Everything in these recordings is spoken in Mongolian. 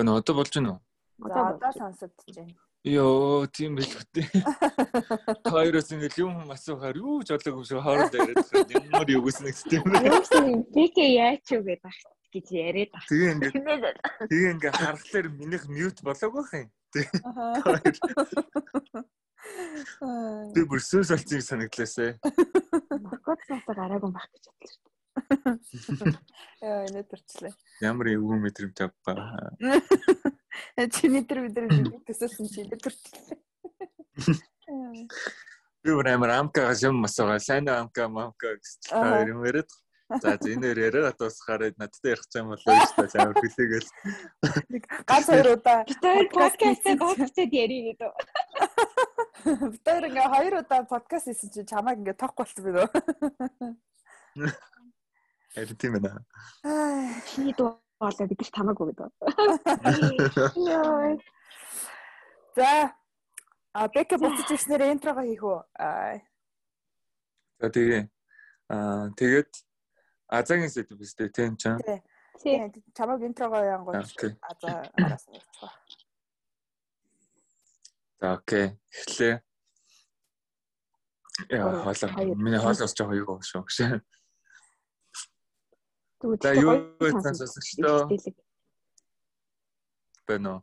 Гэхдээ нөө одоо болж байна уу? Одоо сонсогдож байна. Йоо, тийм байлгүй. Хоёроос ингэ юм асуухаар юу ч одлоо юм шиг хооронд яриад байгаа. Ямар юу гэсэн нэг тийм. Юу ч ПК яач юу гэдэг гэж яриад байна. Тэгээ ингэ тэгээ ингэ харахаар минийх мьют болоогүй хин. Би бүр сүс олцгийг санагдлаасаа. Наркот цаасаа гараагүй байх гэж бодлоо шүү. Яа, энэ төрчлээ. Ямар эвгүй мэдрэмж авгаа. Чиний тэр өдөр төсөөлсөн чи төрчлээ. Би бүр амар амка юм асуугаа. Сайн амка мамка гэж та юм яриад. За зинээр яриа дуусахаар надтай ярих юм болоо шүү дээ. Амар хүлээгээл. Ганц хоёр удаа подкастээ дуусчихэд ярих гэдэг. Бид хоёр ингээ хоёр удаа подкаст хийсэн чинь чамайг ингээ тоохгүй болсон би нөө. Харин тийм ээ. Чиний дуу болоо бид нар тамаагүй гэдэг. За а бэкэ буцаж ирснээр интрого хийх үү? За тэгээ аа тэгээд Азагийн сэдв биз дээ тийм ч. Тийм. Чамаг интрого янгууд Аза араас нь явчихва. За окей. Эхлэе. Яа, хоолой. Миний хоолойс жоо юу шүү гэж. За юу гэсэн сонсогчдоо. Бэнэ.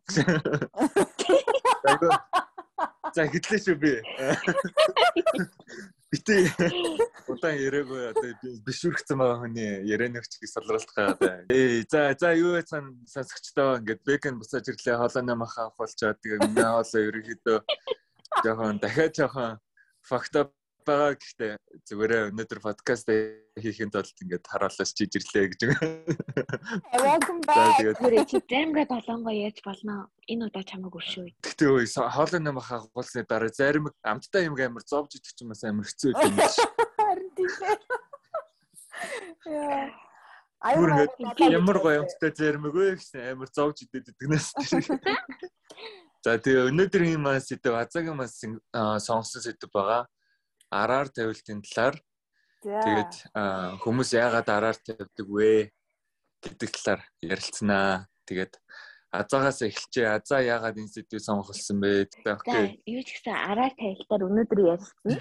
За хэтлээ шүү би. Битээ удаан яриаггүй одоо бишүрхсэн байгаа хүний ярианагч гэж салруулах гаа. Ээ за за юу яцхан сонсогчдоо ингээд бэкэн бусаж ирлээ хоолойно маха авахулчаад тэгээ миний хоолой ерөөхдөө жоохон дахиад жоохон факт байгаа гэхдээ зүгээрээ өнөөдөр подкаст хийхэд тулд ингээд хараалаас чиж ирлээ гэж. Welcome back. Тэрэ чи дэмгээ долонгоо яаж болно? Энэ удаа чамайг өршөө. Гэтэ өө хоолой нам хагуулсны дараа зарим амттай юм амар зовж идэх юм бас амар хэцүү юм биш. Харин тийм ээ. Яа. Ямар гоё амттай зарим өгөө гэсэн амар зовж идэх гэдэгнээс. За тэгээ өнөөдрийн мас сэдв азагийн мас сонгосон сэдв байгаа араар тавилтын талаар тэгээд хүмүүс яагаад араар тавьдаг вэ гэдэг талаар ярилцсанаа. Тэгээд азаагаас эхэлчихээ. Азаа яагаад сэдвийг сонгосон бэ? Окей. Юу ч гэсэн араар тавилтаар өнөөдөр ярилцсан.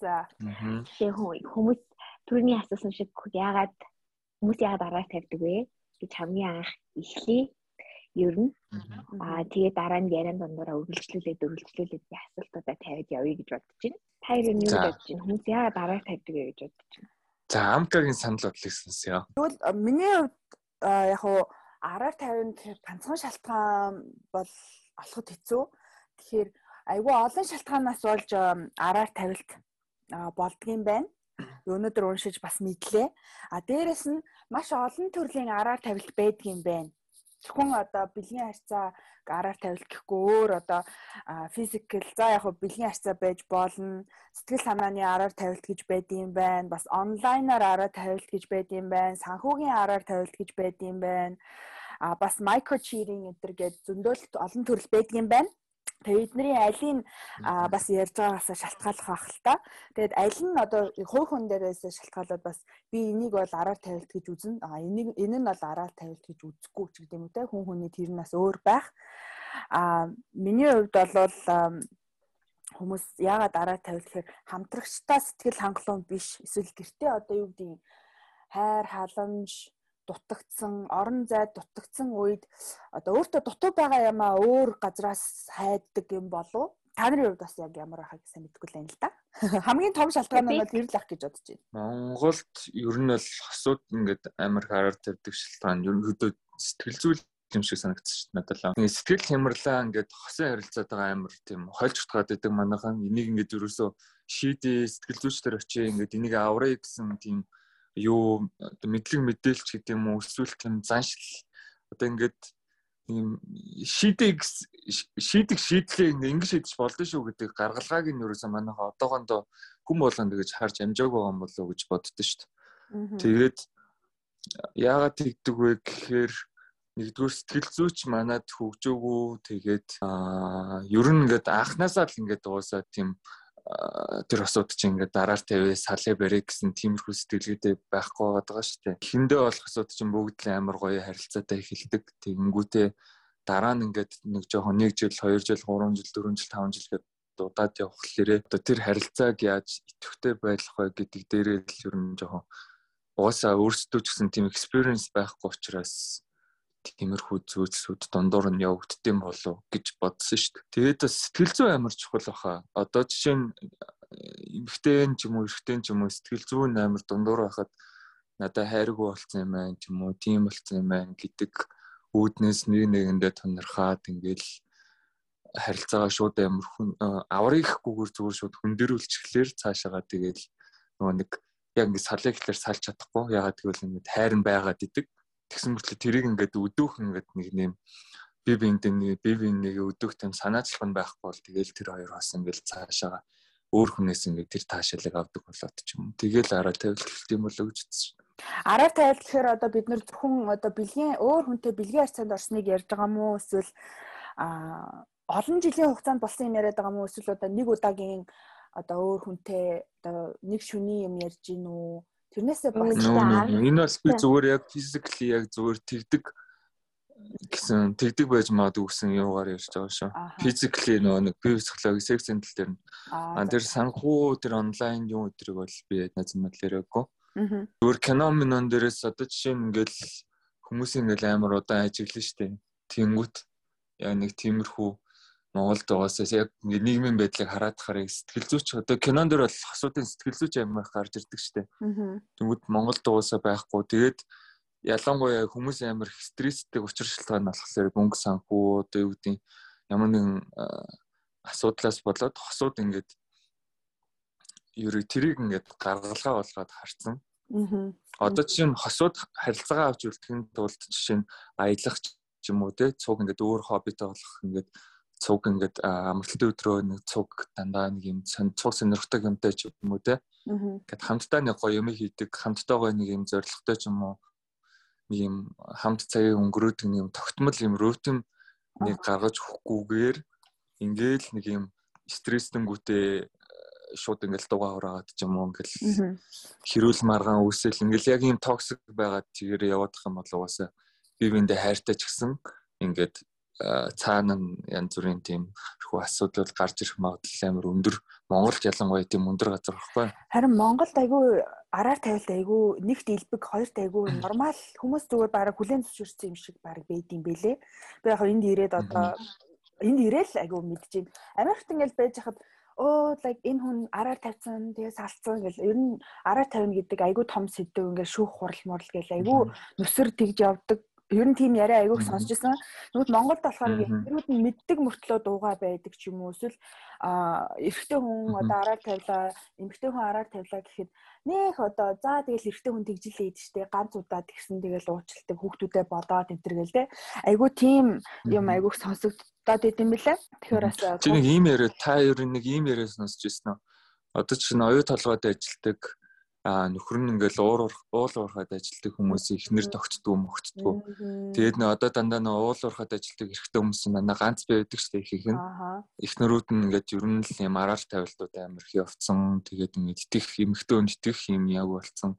За. Тэгээ хүмүүс түрүүний асуусан шиг яагаад хүмүүс яагаад араар тавьдаг вэ гэж хамгийн анх эхлэе ер нь аа тэгээ дараа нь яриан дундаараа үргэлжлүүлээд үргэлжлүүлээд би асуултуудаа тавиад явъя гэж бодож байна. Та ер нь юу бодож байна? Хүмүүс яа дараа тавьдаг вэ гэж бодож байна. За амкагийн санал бодлыг сонсъё. Тэгвэл миний хувьд яг хуу араар тавина гэхээр ганцхан шалтгаан бол олоход хэцүү. Тэгэхээр айгүй олон шалтгаанаас болж араар тавилт болдгийм байна. Өнөөдөр уншиж бас мэдлээ. А дээрэс нь маш олон төрлийн араар тавилт байдгийм байна зөвхөн одоо бэлгийн харьцаа гараар тавилт гэхгүй өөр одоо физикл за яг хөө бэлгийн харьцаа байж болно сэтгэл санааны араар тавилт гэж байдığım байна бас онлайнаар араар тавилт гэж байдığım байна санхүүгийн араар тавилт гэж байдığım байна а бас micro cheating гэдэг гээд зөндөл олон төрөл байдığım байна Тэгээ эдний алийг бас ярьж байгаагаас шалтгааллах байх л та. Тэгээд аль нь одоо хувь хүн дээрээс шалтгаалаад бас би энийг бол араар тавилт гэж үзнэ. А энийг энэ нь бол араар тавилт гэж үзэхгүй ч гэдэм үү те. Хүн хүний тэр нас өөр байх. А миний хувьд бол хүмүүс яагаад араар тавилт гэхээр хамтрагчтай сэтгэл хангалуун биш. Эсвэл гэртээ одоо юу гэдэг хайр халамж дутагдсан, орон зайд дутагдсан үед одоо өөртөө дутуу байгаа юмаа өөр газраас хайддаг юм болов та нарын хувьд бас яг ямар байхаг сайн мэдэхгүй л юм л да. Хамгийн том шалтгаан нь бол тэр л ах гэж бодож байна. Монголд ер нь бол хосууд ингээд амар хараар тавьдаг шалтгаан ерөнхийдөө сэтгэл зүйл юм шиг санагдсан шүү дээ надад л. Ингээд сэтгэл хямрлаа ингээд хосын харилцаад байгаа амар тийм хольж утгаад байдаг манайхан энийг ингээд ерөөсөө шийдээ сэтгэл зүйчдэр очие ингээд энийг авраа гэсэн тийм юу мэдлэг мэдээлч гэдэг юм уу эсвэл тийм заншил одоо ингээд ийм шийдэг шийдэг шийдлээ ингэ шийдэж болдсон шүү гэдэг гаргалгааг нь ерөөсөө манайха одоогондоо хүм болгоно гэж харж амжаагүй юм болов уу гэж боддоо шүү дээ. Тэгээд яагаад тэгдэг вэ гэхээр нэгдүгээр сэтгэл зүйч манад хөгжөөгөө тэгээд ер нь ингээд анханасаа л ингээд уусаа тийм тэр асуудал чинь ингээд дараар тавиа салээ барэ гэсэн тиймэрхүү сэтгэлгээтэй байхгүй байгаа шүү дээ. Эхэндээ болох асуудал чинь бүгд л амар гоё харилцаатай эхэлдэг. Тэгэнгүүтээ дараа нь ингээд нэг жоохон 1 жил 2 жил 3 жил 4 жил 5 жил гэдэг удаад явхлаарэ одоо тэр харилцааг яаж идэвхтэй байлгах вэ гэдэг дээрээ л ер нь жоохон угаасаа өөрсдөө ч гэсэн тийм experience байхгүй учраас тиймэрхүү зүйлсүүд дундуур нь явагддсан болов гэж бодсон шүү дээ. Тэгээд бас сэтгэл зүйн амар чухал баха. Одоо жишээ нь эмхтэн ч юм уу эрэгтэн ч юм уу сэтгэл зүйн амар дундуур байхад надад хайргүй болцсон юм байна ч юм уу тийм болцсон юм байна гэдэг үүднээс нэг нэгэндээ тонирхаад ингээл харилцаагаа шууд амар хүн авраг ихгүйгээр зүгээр шууд хүндэрүүлчихлээр цаашаага тэгэл нөгөө нэг яг ингэ салыг ихлээр салж чадахгүй ягаад гэвэл ингэ хайр нь байгаад идэг тэгсэн мөртлөө тэрийг ингээд өдөөх ингээд нэг нэм би биэндээ нэг би биений нэг өдөөх тэм санаачлах нь байхгүй бол тэгэл тэр хоёр бас ингээд цаашаага өөр хүнээс ингээд тэр таашаалыг авдаг болоод ч юм. Тэгэл араа тавилт хэлт юм болоо гэж үзсэн. Араа тавилт гэхээр одоо бид нэр зөвхөн одоо бэлгийн өөр хүнтэй бэлгийн харьцаанд орсныг ярьж байгаа мó эсвэл а олон жилийн хугацаанд болсон юм яриад байгаа мó эсвэл одоо нэг удаагийн одоо өөр хүнтэй одоо нэг шүний юм ярьж гин үү тэрнээсээ бас энэ бас би зүгээр яг физикли яг зүгээр тэгдэг гэсэн тэгдэг байж магадгүй гэсэн юугаар ярьж байгаа шүү. Физикли нөгөө нэг бие психологи секс центр дээр нь аа тэр санхүү тэр онлайн юм өдрийг бол би найз мэд яриаггүй. Зүгээр кино минон дээрээс одоо жишээ нь ингээл хүмүүс ингээл амар удаан ажиглана штэ. Тэнгүүт яг нэг тиймэрхүү Монголд байгаасаа яг нийгмийн байдлыг хараад хараа сэтгэл зүйч одоо кинон дэр бол асуудын сэтгэл зүйч амиах гарч ирдэг штэ. Тэнгүүд Монголд угаасаа байхгүй. Тэгээд ялангуяа хүмүүс амар стресстэй учир шалтгаан болохоор мөнгө санхүү одоо юу гэдэг ямар нэгэн асуудлаас болоод хосууд ингээд ерөө тэрийг ингээд гаргалгаа болгоод харцсан. Одоо жишээ нь хосууд харилцаагаа авч үлдэхин тулд жишээ нь аялах ч юм уу те цуг ингээд өөр хоббитой болох ингээд цуг ингээд амралтын өдрөө нэг цуг дандаа нэг юм цуг сонирхдаг юмтай ч юм уу те. Ингээд хамтдаа нэг гоё юм хийдэг, хамтдаа гоё нэг юм зоригтой ч юм уу нэг юм хамт цагийг өнгөрөөдөг нэг юм тогтмол юм рутин нэг гаргаж өгөхгүйгээр ингээл нэг юм стресстэнгүүтээ шууд ингээл дугаа хураагаад ч юм уу ингээл хэрүүл маргаан үүсэл ингээл яг юм токсик байгаад тэгэр яваадах юм бол угаасаа бие биендээ хайртай ч гэсэн ингээд цаана нь янз бүрийн тийм хөө асуудал гарч ирэх магадлал амар өндөр. Монголд ялангуяа тийм өндөр газар багхгүй. Харин Монголд айгүй араар тавилт айгүй нэгт илбэг хоёрт айгүй нормал хүмүүс зүгээр бараг хүлэн зөвшөөрсөн юм шиг бараг байд юм бэлээ. Би яг энд ирээд одоо энд ирээл айгүй мэдчихээн. Америкт ингээл байж хахад оо like энэ хүн араар тавьсан тэгээ салцсан гэл ер нь араар тавина гэдэг айгүй том сэдв ингээл шүүх хурал мурал гэл айгүй нүсэр тэгж явдаг ер нь тийм яриа айгүйх сонсч ирсэн. Тэгвэл Монголд болохоор хэрүүд нь мэддэг мөртлөө дуугаа байдаг ч юм уу эсвэл эрэгтэй хүн одоо араар тавилаа, эмэгтэй хүн араар тавилаа гэхэд нэх одоо за тэгэл эрэгтэй хүн тэгжилээ идэж штэ ганц удаа тэгсэн тэгэл уучлалтай хүүхдүүдэд бодоод гэл те. Айгүй тийм юм айгүйх сонсогдоод идэм билээ. Тэгэхээр бас чи нэг ийм яриа та ер нь нэг ийм яриа сонсч ирсэн үү? Одоо чинь оюу толгойд ажилдаг а нөхөр нь ингээл уур уул уурхад ажилтдаг хүмүүс ихнэр тогтдгоо мөгтдгөө. Тэгээд нөө одоо дандаа нөө уул уурхад ажилтдаг эрэгтэй хүмүүс манай ганц байдаг шүү дээ ихийнх нь. Ихнэрүүд нь ингээд ер нь л юм араар тавилтууд амар их явцсан. Тэгээд ингээд итгэх эмэгтэй хүн итгэх юм яг болцсон.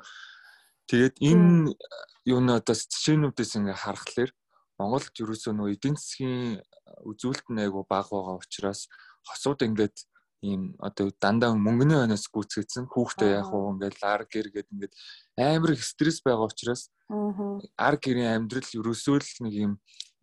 Тэгээд энэ юуны одоо жишээнүүдээс ингээд харахаар Монголд ерөөсөө нөө эдийн засгийн үзүүлэлт нь айгу бага байгаа учраас хосууд ингээд ийм одоо дандаа мөнгөний хойноос гүйцэгдсэн хүүхдээ яг уу ингээд ар гэр гээд ингээд амар их стресс байгаа учраас ар гэрийн амьдрал ерөөсөө л нэг юм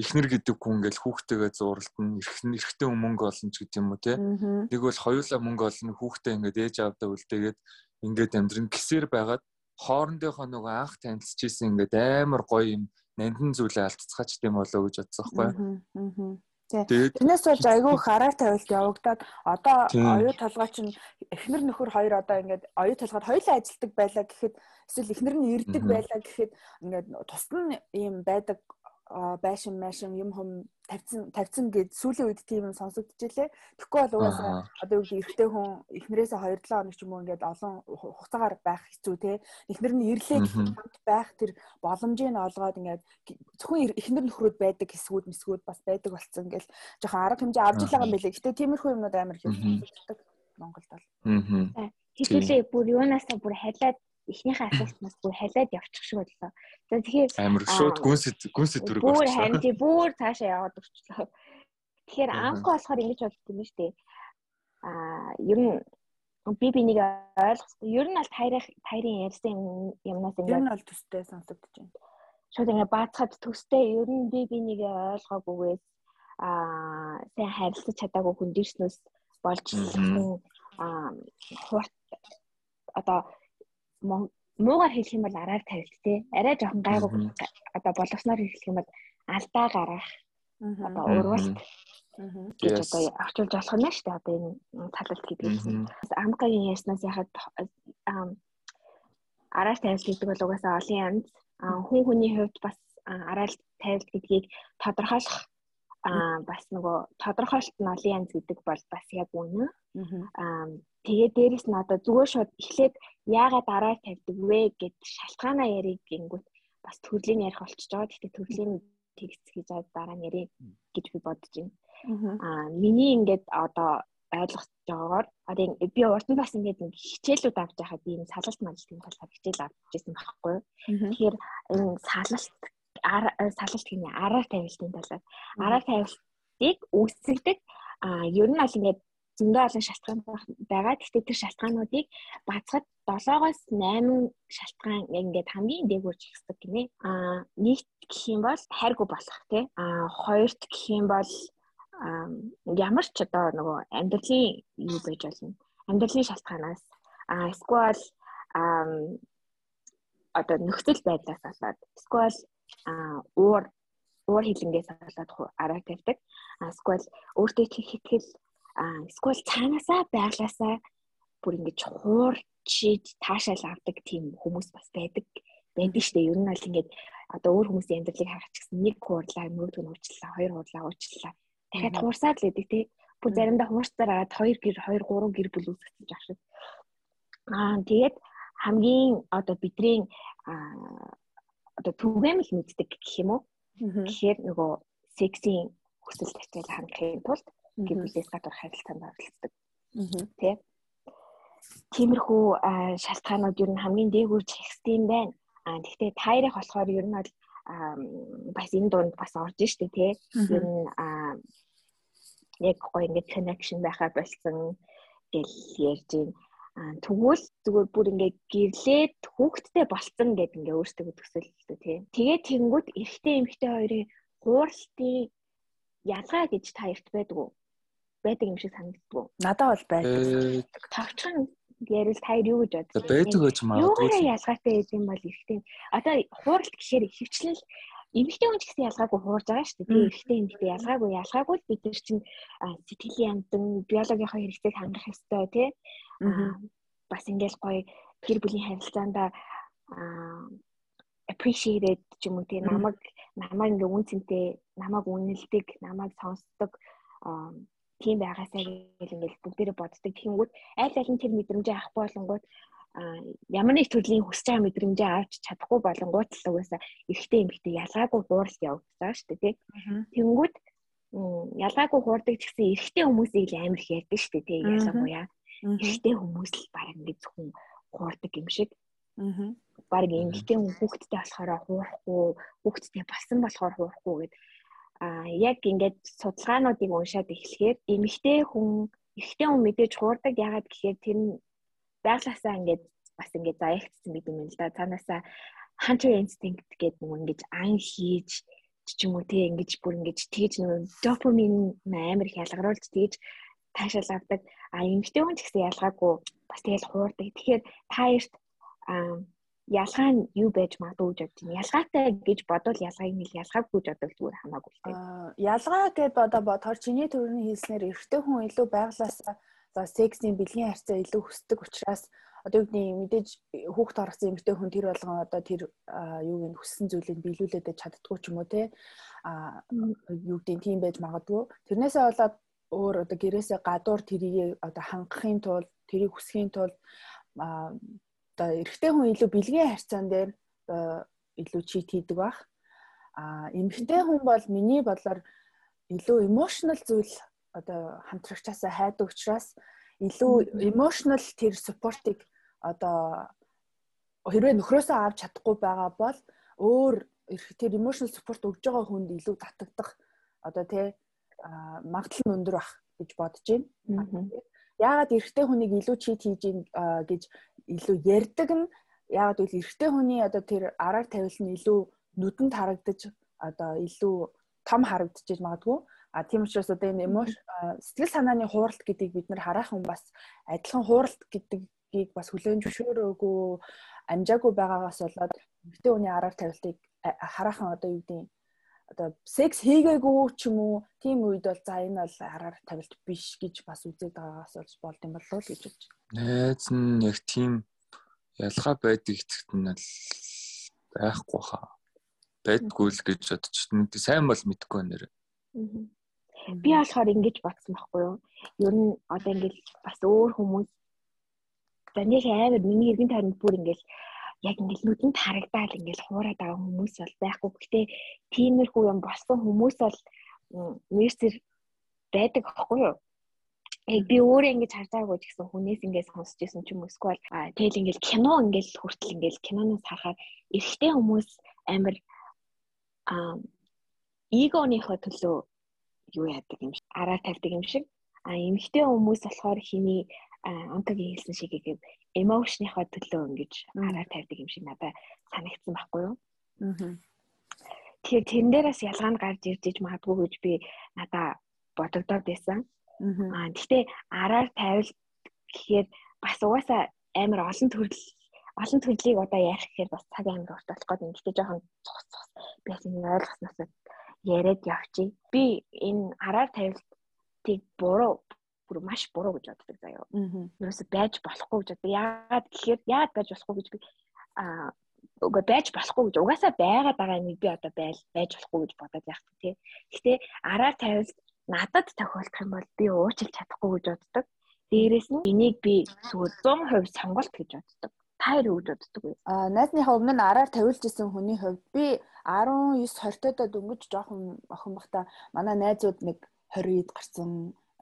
эхнэр гэдэг хүн ингээд хүүхдтэйгээ зууралтна эрхэн эрэгтэй мөнгө олно ч гэдэг юм уу те нэг бол хоёулаа мөнгө олно хүүхдээ ингээд ээж аавдаа үлдээгээд ингээд амьдрын гисээр байгаад хоорондынхоо нөгөө анх танилцчихсэн ингээд амар гоё юм нандин зүйлээ алдцгач тийм болоо гэж бодсон байхгүй. Тэрнээс болж айгүй хараар тавилт явагдаад одоо оюу толгой чинь эхнэр нөхөр хоёр одоо ингээд оюу толгойд хоёулаа ажилтдаг байлаа гэхэд эсвэл эхнэр нь ирдэг байлаа гэхэд ингээд тусна ийм байдаг байшин майшин юм хүм тавьсан тавьсан гэд сүүлийн үед тийм юм сонсогдчихлээ. Тэгэхгүй бол угаасаа одоо юу гэдэг эрэгтэй хүн эхнэрээсээ 2-7 хоног ч юм уу ингээд олон хугацаагаар байх хэцүү те. Эхнэр нь ирлээ хамт байх тэр боломжийг олгоод ингээд зөвхөн эхнэр нөхрөөд байдаг хэсгүүд мэсгүүд бас байдаг болцсон гэл жоохон арга хэмжээ авч байгаа юм билээ. Гэтэ тиймэрхүү юмнууд амар их сонсогддог Монголд бол. Аа. Хэдүүлээ бүр юунаасаа бүр халиад эхнийхээ асуултнаас бүр халиад явчих шиг боллоо. За тэгэхээр амар шууд гүнс гүнс төрөг болчихлоо. Бүр харин тий бүр цаашаа яваад өрчлөө. Тэгэхээр анх болохоор ингэж болт юм шүү дээ. Аа ер нь би бинийг ойлгох. Ер нь аль тайрах тайрын ярьсан юмнаас ингээд ер нь бол төстэй сонсогдож байна. Шууд ингээд баацхад төстэй ер нь би бинийг ойлгоогүйгээс аа сайн харилцаж чадаагүй хүн дэрснээс болж аа хурд одоо муугаар хэлэх юм бол араар тавилт те арай жоохон гайгүй одоо боловсноор хэлэх юм бол алдаа гарах. Одоо урвалт гэж одоо орчуулж болох нь шүү дээ. Одоо энэ талалт гэдэг нь. Амгагийн яснаас яхад араар тавилт гэдэг бол угаасаа олон янз хүн хүний хувьд бас араар тавилт гэдгийг тодорхойлох аа бас нөгөө тодорхойлт нь олон янз гэдэг бол бас яг үнэ. Аа тэгээ дээрэс нь одоо зүгээр шууд эхлээд яагаад дараа тавьдаг вэ гэд шалтгаанаа яриг гингүүт бас төрлийн ярих болчихж байгаа. Гэхдээ төрлийн тэгс гэж дараа нь ярих гэж би бодож байна. Аа миний ингээд одоо ойлгож байгаагаар одоо би урд нь бас ингээд хичээлүүд авч байхад ийм салалт малалтын талаар хичээл авч ирсэн байхгүй. Тэгэхээр энэ салалт салалт гинэ араар тавилтын талаар араар тавилтыг үүсгдэг а ер нь бол ингээд зөндөө олон шалтгаан байгаа. Гэхдээ тэр шалтгаануудыг бацхад 7-оос 8 шалтгаан ингээд хамгийн дээгүүр чигсдэг гинэ. А нэгт гэх юм бол хайргу болох тий. А хоёрт гэх юм бол ямар ч одоо нөгөө амьдралын юу байж болно. Амьдралын шалтгаанаас а эсвэл одоо нөхцөл байдлаас болоод эсвэл уур уур хилэнгээс болоод араа тавьдаг. Эсвэл өөртөө итгэл эсвэл цаанаасаа байглаасаа бүр ингэж хуурчид таашаал авдаг тийм хүмүүс бас байдаг. Байдаг шүү дээ. Ер нь бол ингэж одоо өөр хүмүүсийн амьдралыг харах гэсэн нэг хуурлаа, нөгөөдг нь уучлаа, хоёр хуурлаа уучлаа. Дахиад хуурсаад л байдаг тий. Бүр заримдаа хуурцаар аваад хоёр гэр, хоёр гурван гэр бүл үүсгэж шүү. Аа тэгээд хамгийн одоо бидний одоо түгээмэл мэддэг гэх юм уу? Тэгэхээр нөгөө сексийн хүсэл тавцал хангахын тулд гэр бүлээс гадуур харилцаанд оролцдог. Тэ. Тиймэрхүү шалтгаанууд ер нь хамгийн дээгүүр чигсдэм байна. Аа гэхдээ тайрах болохоор ер нь бол бас энэ дунд бас орж штэ тий. Ер нь яг гоё ингээд connection байхаа болсон гэл ярьж байна тэгвэл зүгээр бүр ингээ гэрлээд хүүхдтэй болцсон гэд ингээ өөртөө төсөөлөлтөө тий. Тэгээд тэнгууд эрэгтэй эмэгтэй хоёрын хууралтын ялгаа гэж та эрт байдаг уу? Байдаг юм шиг санагддаг? Надад бол байдаг. Тавчхан ярил таяр юу гэж боддог? Байдаг гэж магадгүй. Юугаараа ялгаатай гэдэг юм бол эрэгтэй. Одоо хууралт гэхээр ихэвчлэн эмэгтэй хүн ч гэсэн ялгаагүй хуурж байгаа шүү дээ. Эмэгтэй эмэгтэй ялгаагүй ялгаагүй л бид нар чинь сэтгэлийн амтан биологийнхоо хэрэгцээг хангах ёстой тий бас ингээл гоё гэр бүлийн харилцаанда appreciated ч юм уу тий намайг намайг ингээ үн цэнтэй намайг үнэлдэг намайг сонсдог тийм байгаасаа гэл ингээл бүгдээрээ боддог. Тэгэнгүүт аль аль нь тэр мэдрэмжээ авах болонгууд ямар нэг төрлийн хүсэж байгаа мэдрэмжээ авч чадахгүй болонгууд л угаасаа эрэгтэй эмэгтэй ялгаагүй хуурал явагдаж шүү дээ тий. Тэгэнгүүт ялгаагүй хуурдаг ч гэсэн эрэгтэй хүмүүсийг л амар их ярьдаг шүү дээ ялангуяа. Эхтэй хүмүүс л баг ингэ зөвхөн хуурдаг юм шиг. Аа. Баг эмэгтэй хүн хүүхдтэй болохоор хуурахгүй, хүүхдтэй болсон болохоор хуурахгүй гэд а яг ингээд судалгаануудыг уншаад эхлэхээр эмэгтэй хүн эхтэй хүн мэдээж хуурдаг ягаад гэхээр тэр нь байглаасаа ингээд бас ингээд заягдсан гэдэг юм л да. Цаанаасаа hunter instinct гэдэг нэг ингэж ан хийж ч юм уу тий ингэж бүр ингэж тэгж нэг допамин амар их ялгаруулж тэгж таашаал авдаг. А эмэгтэй хүн ч гэсэн ялгаагүй бас тэгэл хуурдаг. Тэгэхээр та эрт ялгаа нь юу байж магадгүй гэж байна. Ялгаатай гэж бодвол ялгааг нь ялгаагүй гэж бодвол зүгээр хамаагүй л тийм. Ялгаа гэд одоо бодохоор чиний төрний хэлснээр эрэгтэй хүн илүү байглаасаа за сексийн бэлгийн харьцаа илүү хүсдэг учраас одоо юу гэдэг мэдээж хүүхд орсон эмэгтэй хүн тэр болгон одоо тэр юуг нь хүссэн зүйлийг биелүүлээд чаддгүй ч юм уу те а юу гэдэг тийм байж магадгүй тэрнээсээ болоод өөр одоо гэрээсээ гадуур тэрийг одоо хангахын тулд тэрийг хүсхийн тулд одоо эрэгтэй хүн илүү бэлгийн харьцаан дээр илүү чит хийдэг бах. А эмэгтэй хүн бол миний бодлоор илүү emotional зүйл одоо хамтрагчаасаа хайдаг учраас илүү emotional тэр supportыг одоо хэрвээ нөхрөөсөө авч чадахгүй байгаа бол өөр тэр emotional support өгж байгаа хүнд илүү татагдах одоо тий магадлал нь өндөр бах гэж бодож байна. Яагаад эрэгтэй хүнийг илүү чит хийж ийн гэж илүү ярддаг нь яагаад гэвэл эрэгтэй хүний одоо тэр араар тавил нь илүү нүдэнд харагдаж одоо илүү том харагдчихэж магадгүй А тийм учраас одоо энэ сэтгэл санааны хууралт гэдгийг бид нар хараахан бас адилхан хууралт гэдгийг бас хүлээн зөвшөөрөөгүй амжаагүй байгаагаас болоод эмэгтэй хүний араар тавилтыг хараахан одоо юу гэдэг одоо секс хийгээгүй ч юм уу тийм үед бол за энэ бол араар тавилт биш гэж бас үзээд байгаагаас болж болд юм болов уу гэж бодож байна. Найз нь яг тийм ялгаа байдаг эцэгт нь л байхгүй хаа. Байдгүй л гэж бодож байна. Сайн бол мэдгүй нэр. Би болохоор ингэж бодсон байхгүй юу? Ер нь одоо ингэж бас өөр хүмүүс за нэг амар миний эргэн тойронд бүр ингэж яг ингээл нүдэнд харагдаал ингээл хуураад байгаа хүмүүс бол байхгүй. Гэхдээ тиймэрхүү юм болсон хүмүүс бол нэрсэр байдаг аахгүй юу? Яг би өөрөө ингэж харж байгаагүй ч гэсэн хүнээс ингэж сонсч ирсэн ч юм уу. Эсвэл тэгэл ингээл кино ингээл хүртэл ингээл киноноос харахаар эрэгтэй хүмүүс амар а эгоныхоо төлөө юу яадаг юм шиг араа тавьдаг юм шиг. А эмэгтэй хүмүүс болохоор хиний онтогийн хэлсэн шиг ийм эмоушныхоо төлөө ингэж араа тавьдаг юм шиг надад санагдсан байхгүй юу? Аа Тэгэхээр тэрэн дээрээс ялгаанд гарч ирж иж магадгүй гэж би надаа бодогдоод байсан. Аа гэхдээ араар тавил гэхээр бас угаасаа амар олон төрөл олон төрлийг одоо ярих гэхээр бас цаг амар урт болох гээд юм. Гэхдээ жоохон цус цус би бас энэ ойлгосноос яриад явчих. Би энэ араар тавилтыг буруу бүр маш буруу гэж боддог заяа. Юусе байж болохгүй гэж боддог. Яагаад гэхээр яагаад байж болохгүй гэж би аа угаа байж болохгүй гэж угаасаа байгаад байгаа юм би одоо байл байж болохгүй гэж бодоод яах вэ? Гэхдээ араар тавилт надад тохиолдох юм бол би уучлах чадахгүй гэж боддог. Дээрээс нь энийг би зүгээр 100% сонголт гэж боддог та хоёр үг боддог вэ? Аа найзныхаа өмнө араар тавилж исэн хүний хувьд би 19 20-тойдоо дөнгөж жоохон охин бахта манай найзууд нэг 20-д гарсан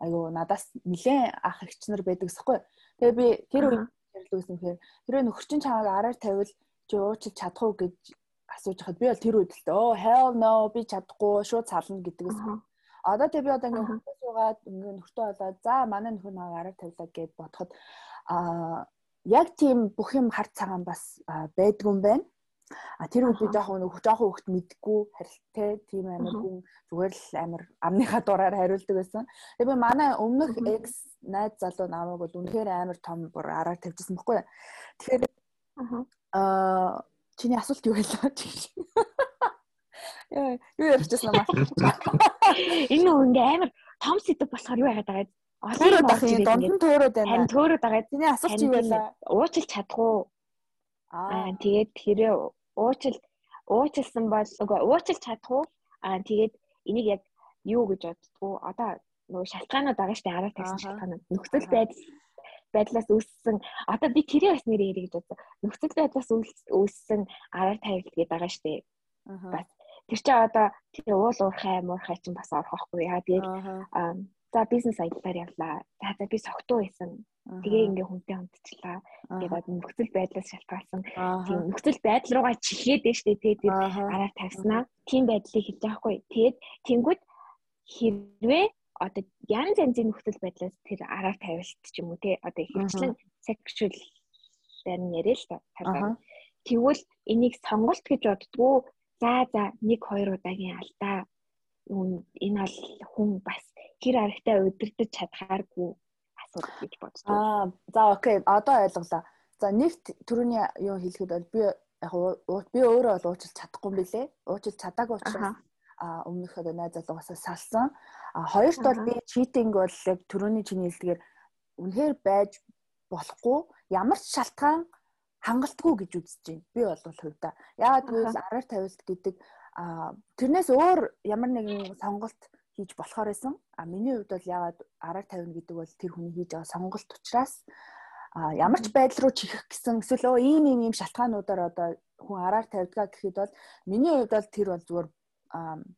айгу надаас нилээн ах эгч нар байдаг гэсэхгүй. Тэгээ би тэр үед хэрэглүүлсэн хэрэг тэрөө нөхөрчин чамайг араар тавил чи уучлах чадах уу гэж асууж хахад би бол тэр үед л оо hell no би чадахгүй шууд сална гэдэг ус. Одоо тэг би одоо ингээ нөхөр суугаад ингээ нөхөртөө болоод за манай нөхөр намайг араар тавилаа гэд бодоход аа яг тийм бүх юм хар цагаан бас байдгүй юм байна. А тэр үед би жоохон нөх жоохон хөвгт мэдгүй харилттай тийм амар хүн зүгээр л амар амныхаа дураар хариулдаг байсан. Тэгээ би манай өмнөх экс найз залуу намайг бол үнэхээр амар том бүр араар тавьжсэн байхгүй. Тэгэхээр аа чиний асуулт юу байлаа? Юу ярьчихсан юм аа. Энэ нэг ингээ амар том сэдв болохоор юу яагаад байгаа Төөрөд ах юм дунд нь төөрөд байна. Харин төөрөд байгаа. Тэний асуулт юу байлаа? Уучлах чадахгүй. Аа тэгээд тэрээ уучил уучлсан бол үгүй уучлах чадахгүй. Аа тэгээд энийг яг юу гэж боддгоо одоо нөгөө шалтгаанууд байгаа штэ араа тавьсан шалтгаанууд нөхцөл байдал байдлаас үүссэн одоо би тэрээ бас нэрээ ярих гэж бодсон. Нөхцөл байдлаас үүссэн араа тавилт гэдэг байгаа штэ. Бас тэр чинь одоо тэр уул уурхай муурхай чинь бас орох байхгүй яа тэгээд За бизнес аяллаар явлаа. За за би согтуу байсан. Тэгээ ингээ хүнтэй хамтчлаа. Тэгээд нөхцөл байдлаас шалтгаалсан. Тийм нөхцөл байдал руугаа чихээд дээ штэ. Тэгээд араар тавьснаа. Тийм байдлыг хэлж байхгүй. Тэгээд тэнгууд хэрвээ одоо янз янзын нөхцөл байдлаас тэр араар тавилт ч юм уу те одоо ихэнчлэн sexual дээр нэрээ л та. Тэгвэл энийг сонголт гэж боддгоо. За за 1 2 удаагийн алдаа энэ бол хүн бас хэр аргатай удирдах чадхааргүй асуудал гэж боддог. Аа за окей одоо ойлголоо. За нэгт төрөний юу хэлэхэд бол би яг би өөрөө бол уучлах чадахгүй билэ. Уучлах чадаагүй учраас а өмнөх одоо найз залуугаас салсан. А хоёрт бол би читинг бол яг төрөний чиний хэлдгээр үнэхээр байж болохгүй ямар ч шалтгаан хангалтгүй гэж үзэж байна. Би бол хувьдаа. Яагаад гэвэл араар тавилт гэдэг тэрнээс өөр ямар нэгэн сонголт хийж болохоор байсан. А миний хувьд бол яагаад араар тавина гэдэг бол тэр хүний хийж байгаа сонголт учраас а ямар ч байдал руу чихэх гэсэн эсвэл өө ийм ийм ийм шалтгаануудаар одоо хүн араар тавьдгаа гэхэд бол миний хувьд бол тэр бол зүгээр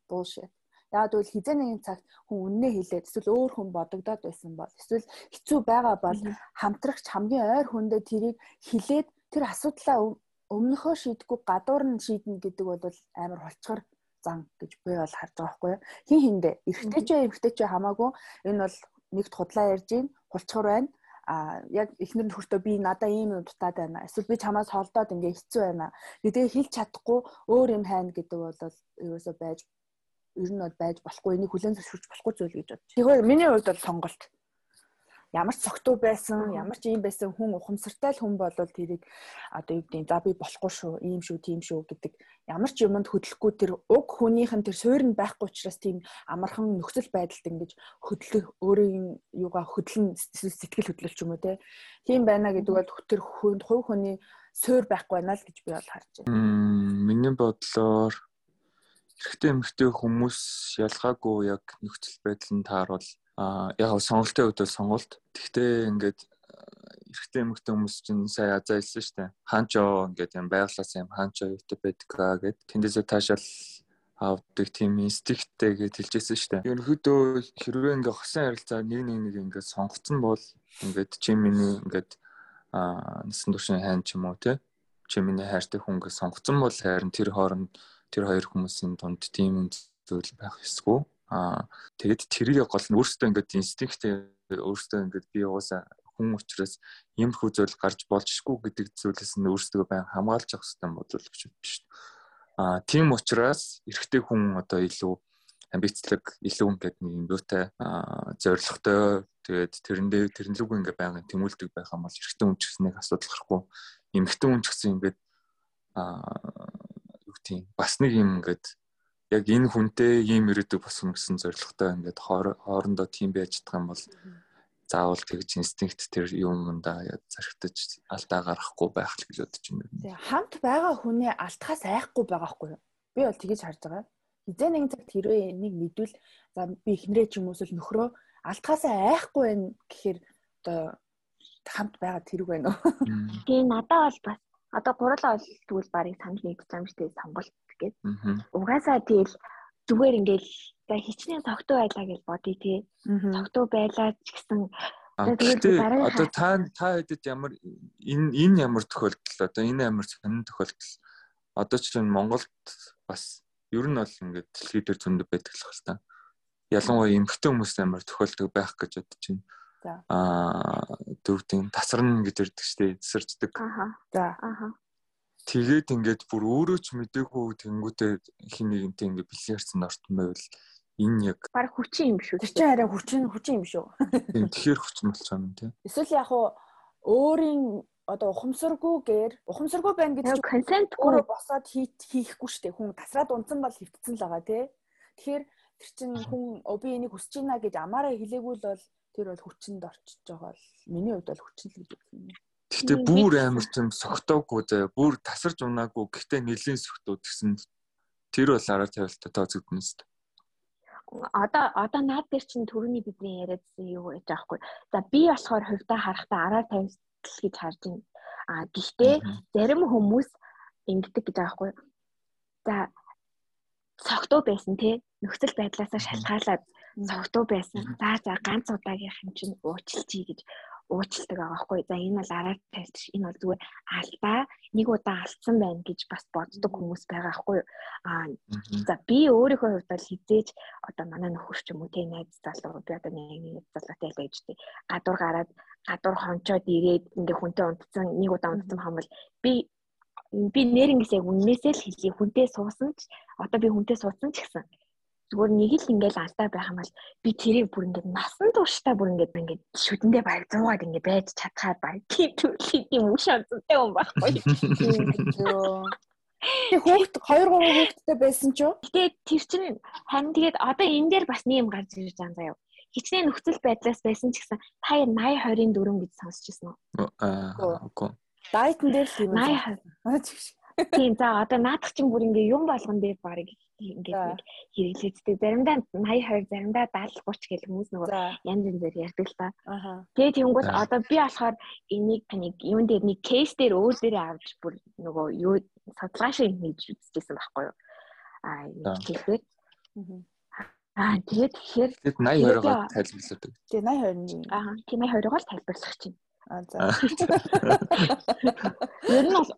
bullshit. Яг бол хизээ нэгэн цагт хүн үннээ хэлээд эсвэл өөр хүн бодогдоод байсан бол эсвэл хэцүү байгаа бол хамтрагч хамгийн ойр хүндээ тэрийг хэлээд тэр асуудлаа өмнөхөө шийдэггүй гадуур нь шийднэ гэдэг бол амар холцгор зан гэж би бол харж байгаа юу. Хин хиндэ эрэгтэй ч эмэгтэй ч хамаагүй энэ бол нэгт худлаа ярьж гин хулцгар байна. А яг эхнэр нөхөртөө би надаа ийм юм дутаад байна. Эсвэл би чамаас холдоод ингээ хэцүү байна. Тэгээ хэлж чадахгүй өөр юм хайна гэдэг бол ерөөсөө байж ер нь бол байж болохгүй энийг хүлэн зөвшөөрч болохгүй зүйл гэж бодчих. Тэгэхээр миний хувьд бол сонголт ямар ч цогтуу байсан, ямар ч юм байсан хүн ухамсартай л хүн бол тэрийг одоо юу гэдэг за би болохгүй шүү, ийм шүү, тийм шүү гэдэг ямар ч юмд хөдлөхгүй тэр уг хүнийх нь тэр суурь нь байхгүй учраас тийм амархан нөхцөл байдалд ингэж хөдлөх өөрийн юугаа хөдлөн сэтгэл хөдлөлч юм уу те. Тийм байна гэдэг бол тэр хувь хүний суурь байхгүй байна л гэж би бол харж байна. Миний бодлоор эрэгтэй эмэгтэй хүмүүс ялгаагүй яг нөхцөл байдал нь тааруул а яг сонголтын үед бол сонголт. Тэгтээ ингээд эрэгтэй эмэгтэй хүмүүс чинь сая азаа хэлсэн шүү дээ. Хаанчоо ингээд юм байглаас юм хаанчоо юутай байдгаа гэд тэндээсээ таашаал авдаг тийм инстинкттэй гэж хэлжсэн шүү дээ. Ерөнхийдөө хэрвээ ингээ хосын харилцаа нэг нэг нэг ингээ сонгоцсон бол ингээд чи миний ингээд аа насан туршийн хайн ч юм уу те чи миний хайртай хүн гэж сонгоцсон бол харин тэр хооронд тэр хоёр хүмүүсийн дунд тийм зүйл байх ёсгүй Аа тэгээд тэрийг гол нь өөртөө ингээд инстинктээ өөртөө ингээд би угаасаа хүн учраас иймэрхүү зүйл гарч болжшгүй гэдэг зүйлээс нь өөртөө байн хамгаалж явах хэрэгтэй бодлоо гэж бодсон шүү дээ. Аа тийм учраас эрэгтэй хүн одоо илүү амбицлог илүү ингээд нэг юм юутай зоригтой тэгээд тэрэндээ тэрнлүүг ингээд байнгын тэмүүлдэг байх юм бол эрэгтэй хүн ч гэсэн нэг асуудал гарахгүй эмэгтэй хүн ч гэсэн ингээд аа юу тийм бас нэг юм ингээд яг энэ хүнтэй ийм ирээдүг босгоно гэсэн зорилготой ингээд хоорондоо тийм байж чадах юм бол заавал тэгж инстинкт тэр юмдаа яг зархитаж алдаа гарахгүй байх л гэж бодож байна. Тэгээ хамт байгаа хүний алдахаас айхгүй байгаа хгүй юу? Би бол тэгэж харж байгаа. Хизээ нэгэн цагт хэрвээ энийг мэдвэл за би эхнэрээ ч юм уу эсвэл нөхрөө алдахаас айхгүй байх гэхээр одоо хамт байгаа тэрэг байна уу? Тэгээ надад бол бас одоо гурлаа бол тэгвэл барыг санал нэгдэж байгаа юм шүү дээ сонголт гэд. Угаасаа тэгэл зүгээр ингээл за хичнээн цогтой байлаа гэж бодъё тий. Цогтой байлаа ч гэсэн тэгээд одоо та та хэдэд ямар энэ энэ ямар тохиолдол одоо энэ ямар сонин тохиолдол одоо ч чинь Монголд бас ер нь бол ингээд дэлхий дээр зөндө байдаг л хэл та. Ялангуяа эмгэгтэй хүмүүс амар тохиолдог байх гэж бодож байна. Аа дөрвдийн тасарна гэж ирдэг штеп тасарчдаг. Аа. За. Аа тэгээд ингээд бүр өөрөө ч мдээгүй тэнгүүтээ хин нэгэнтэй ингээд бильярдсан ортон байвал энэ яг баг хүчин юм шүү. Тэр чинь арай хүчин хүчин юм шүү. Тийм тэгэхээр хүчин болж байгаа юм тийм. Эсвэл яг уу өөрийн одоо ухамсаргүйгээр ухамсаргүй байна гэж консент өөрөө босоод хийхгүй шүү дээ. Хүн тасраад унтсан бол хөвтсөн л байгаа тий. Тэгэхээр тэр чинь хүн би энийг хүсэж байна гэж амаараа хэлээгүй л бол тэр бол хүчинд орчиж байгаа л миний хувьд бол хүчин л гэж үздэг юм. Гэхдээ бүр амар юм согтоогүй заяа. Бүр тасарч унаагүй. Гэхдээ нэлийн согтууд гэсэн тэр бол араа тавилтаа тооцогдно шүү дээ. Одоо одоо наад дээр чинь төрөний бидний яриадсан юу гэж аахгүй. За би болохоор хувьдаа харахтаа араа тавилтал гэж харж байна. А гэхдээ зарим хүмүүс ингэдэг гэж аахгүй. За цогтуу байсан те нөхцөл байдлаасаа шалтгаалаад цогтуу байсан. За за ганц удаагийнх юм чинь уучлчий гэж уучилдаг байгаа байхгүй. За энэ бол араар тайлж энэ бол зүгээр алдаа нэг удаа алдсан байна гэж бас боддог хүмүүс байгаа байхгүй. Аа за би өөрийнхөө хувьд бол хизээж одоо манай нөхөр ч юм уу тэ найз залуу би одоо нэг нэг залуутай л байж тээ. Гадуур гараад гадуур хончоод ирээд ингээ хүнтэй унтсан нэг удаа унтсан юм бол би би нэрнгэс яг үннээсээ л хэлье хүнтэй суусан ч одоо би хүнтэй суудсан ч гэсэн зүгээр нэг л ингээл алдаа байх юм бол би тэрийг бүр ингээд насан туршдаа бүр ингээд ингээд шүдэндээ баг 100-аад ингээд байж чадхаар баг тийм төрлийн юм уу шаардлагатай юм байхгүй. Тэг хүүхд 2 3 хүүхдтэй байсан ч юу? Гэтэ тэр чинь харин тэгээд одоо энэ дээр бас нэг юм гарч ирж байгаа заяа. Хичнээн нөхцөл байдлаас байсан ч гэсэн та 80 20-ын дөрөв гэж сонсчихсон уу? Аа, үгүй. Дайтан дээр л юм. 80 Тийм за одоо наадах чинь бүр ингээ юм болгон дээр баг ингээд хэрэглээддэг. Заримдаа 82, заримдаа 70, 30 гэх хүмүүс нөгөө янз янзээр ярьдаг л та. Тэгээ тэнгуут одоо би болохоор энийг нэг юун дээр нэг кейс дээр өөр дээрээ авч бүр нөгөө юу судалгаа шиг хийж үзчихсэн байхгүй юу? Аа кейсээр. Аа тэгээд тэгэхээр тэгээд 82-оор тайлбарладаг. Тэгээ 82-ны. Аа тийм 82-оор тайлбарлах чинь. Аа за. Ер нь бол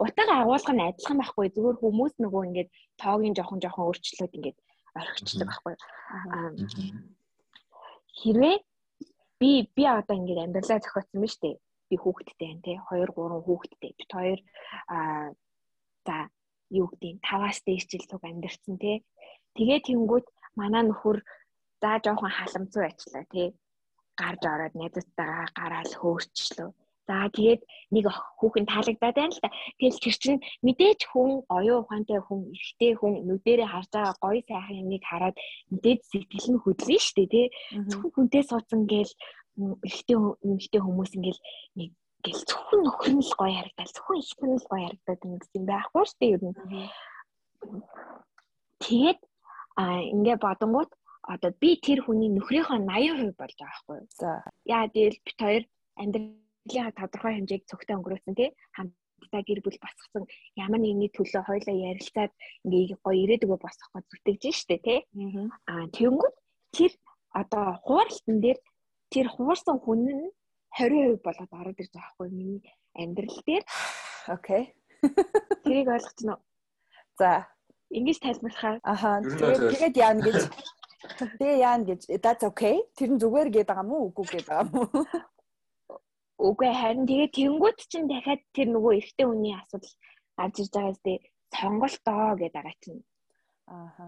утаага агуулга нь адилхан байхгүй зүгээр хүмүүс нөгөө ингээд тоогийн жоохон жоохон өөрчлөлт ингээд орхичлдаг байхгүй. Хэрвээ би би одоо ингээд амьдралаа зохиоцсон биз дээ. Би хүүхэдтэй байна те 2 3 хүүхэдтэй. Бид хоёр аа за юу гэдэг нь 5-аас дээш жил цуг амьдэрсэн те. Тэгээ тэнгүүт манай нөхөр за жоохон халамцуу ажиллаа те. Гарч ороод найзтайгаа гараал хөөрчлөө. За тэгээд нэг хүүхэн таалагдаад байна л да. Тэгэл тэр чинь мэдээж хүн оюун ухаантай хүн, эрэгтэй хүн нүдэрээ харж байгаа гоё сайхан юмыг хараад мэдээж сэтгэл нь хөдлөн штэ тий. Зөвхөн хүнтэй суудсан гээл эрэгтэй эмэгтэй хүмүүс ингээл нэг гэл зөвхөн нөхөр нь л гоё харагдал, зөвхөн их нь л гоё харагдаад юм гэсэн байхгүй штэ ер нь. Тэгээд а ингээ бодонгууд одоо би тэр хүний нөхрийнхөө 80% болж байгаа байхгүй юу. За яа тэгэл бит хоёр амьдрал Нилийн тодорхой хэмжээг цогтой өнгөрөөсөн тий? Хамтдаа гэр бүл босгосон ямар нэгний төлөө хоёлаа ярилцаад ингээ гоё ирээдүгөө босгоход зүтгэж штэ тий? Аа тэгэнгүүт тэр одоо хууралтан дээр тэр хуурсан хүн нь 20% болоод ороод ирж байгаа хгүй миний амьдрал дээр. Окей. Тэрийг ойлгож уу? За. Ингэж тайлбарлахаар. Аха. Тэгээд яана гэж? Тэгээ яана гэж? That's okay. Тэр нь зүгээр гээд байгаа мó үгүй гээд байгаа мó. Үгүй харин тэгээ тэнгуут чинь дахиад тэр нөгөө эрэгтэй хүний асуудал гарч ирж байгаа зү сонголтоо гэдэг байгаа чинь. Ааха.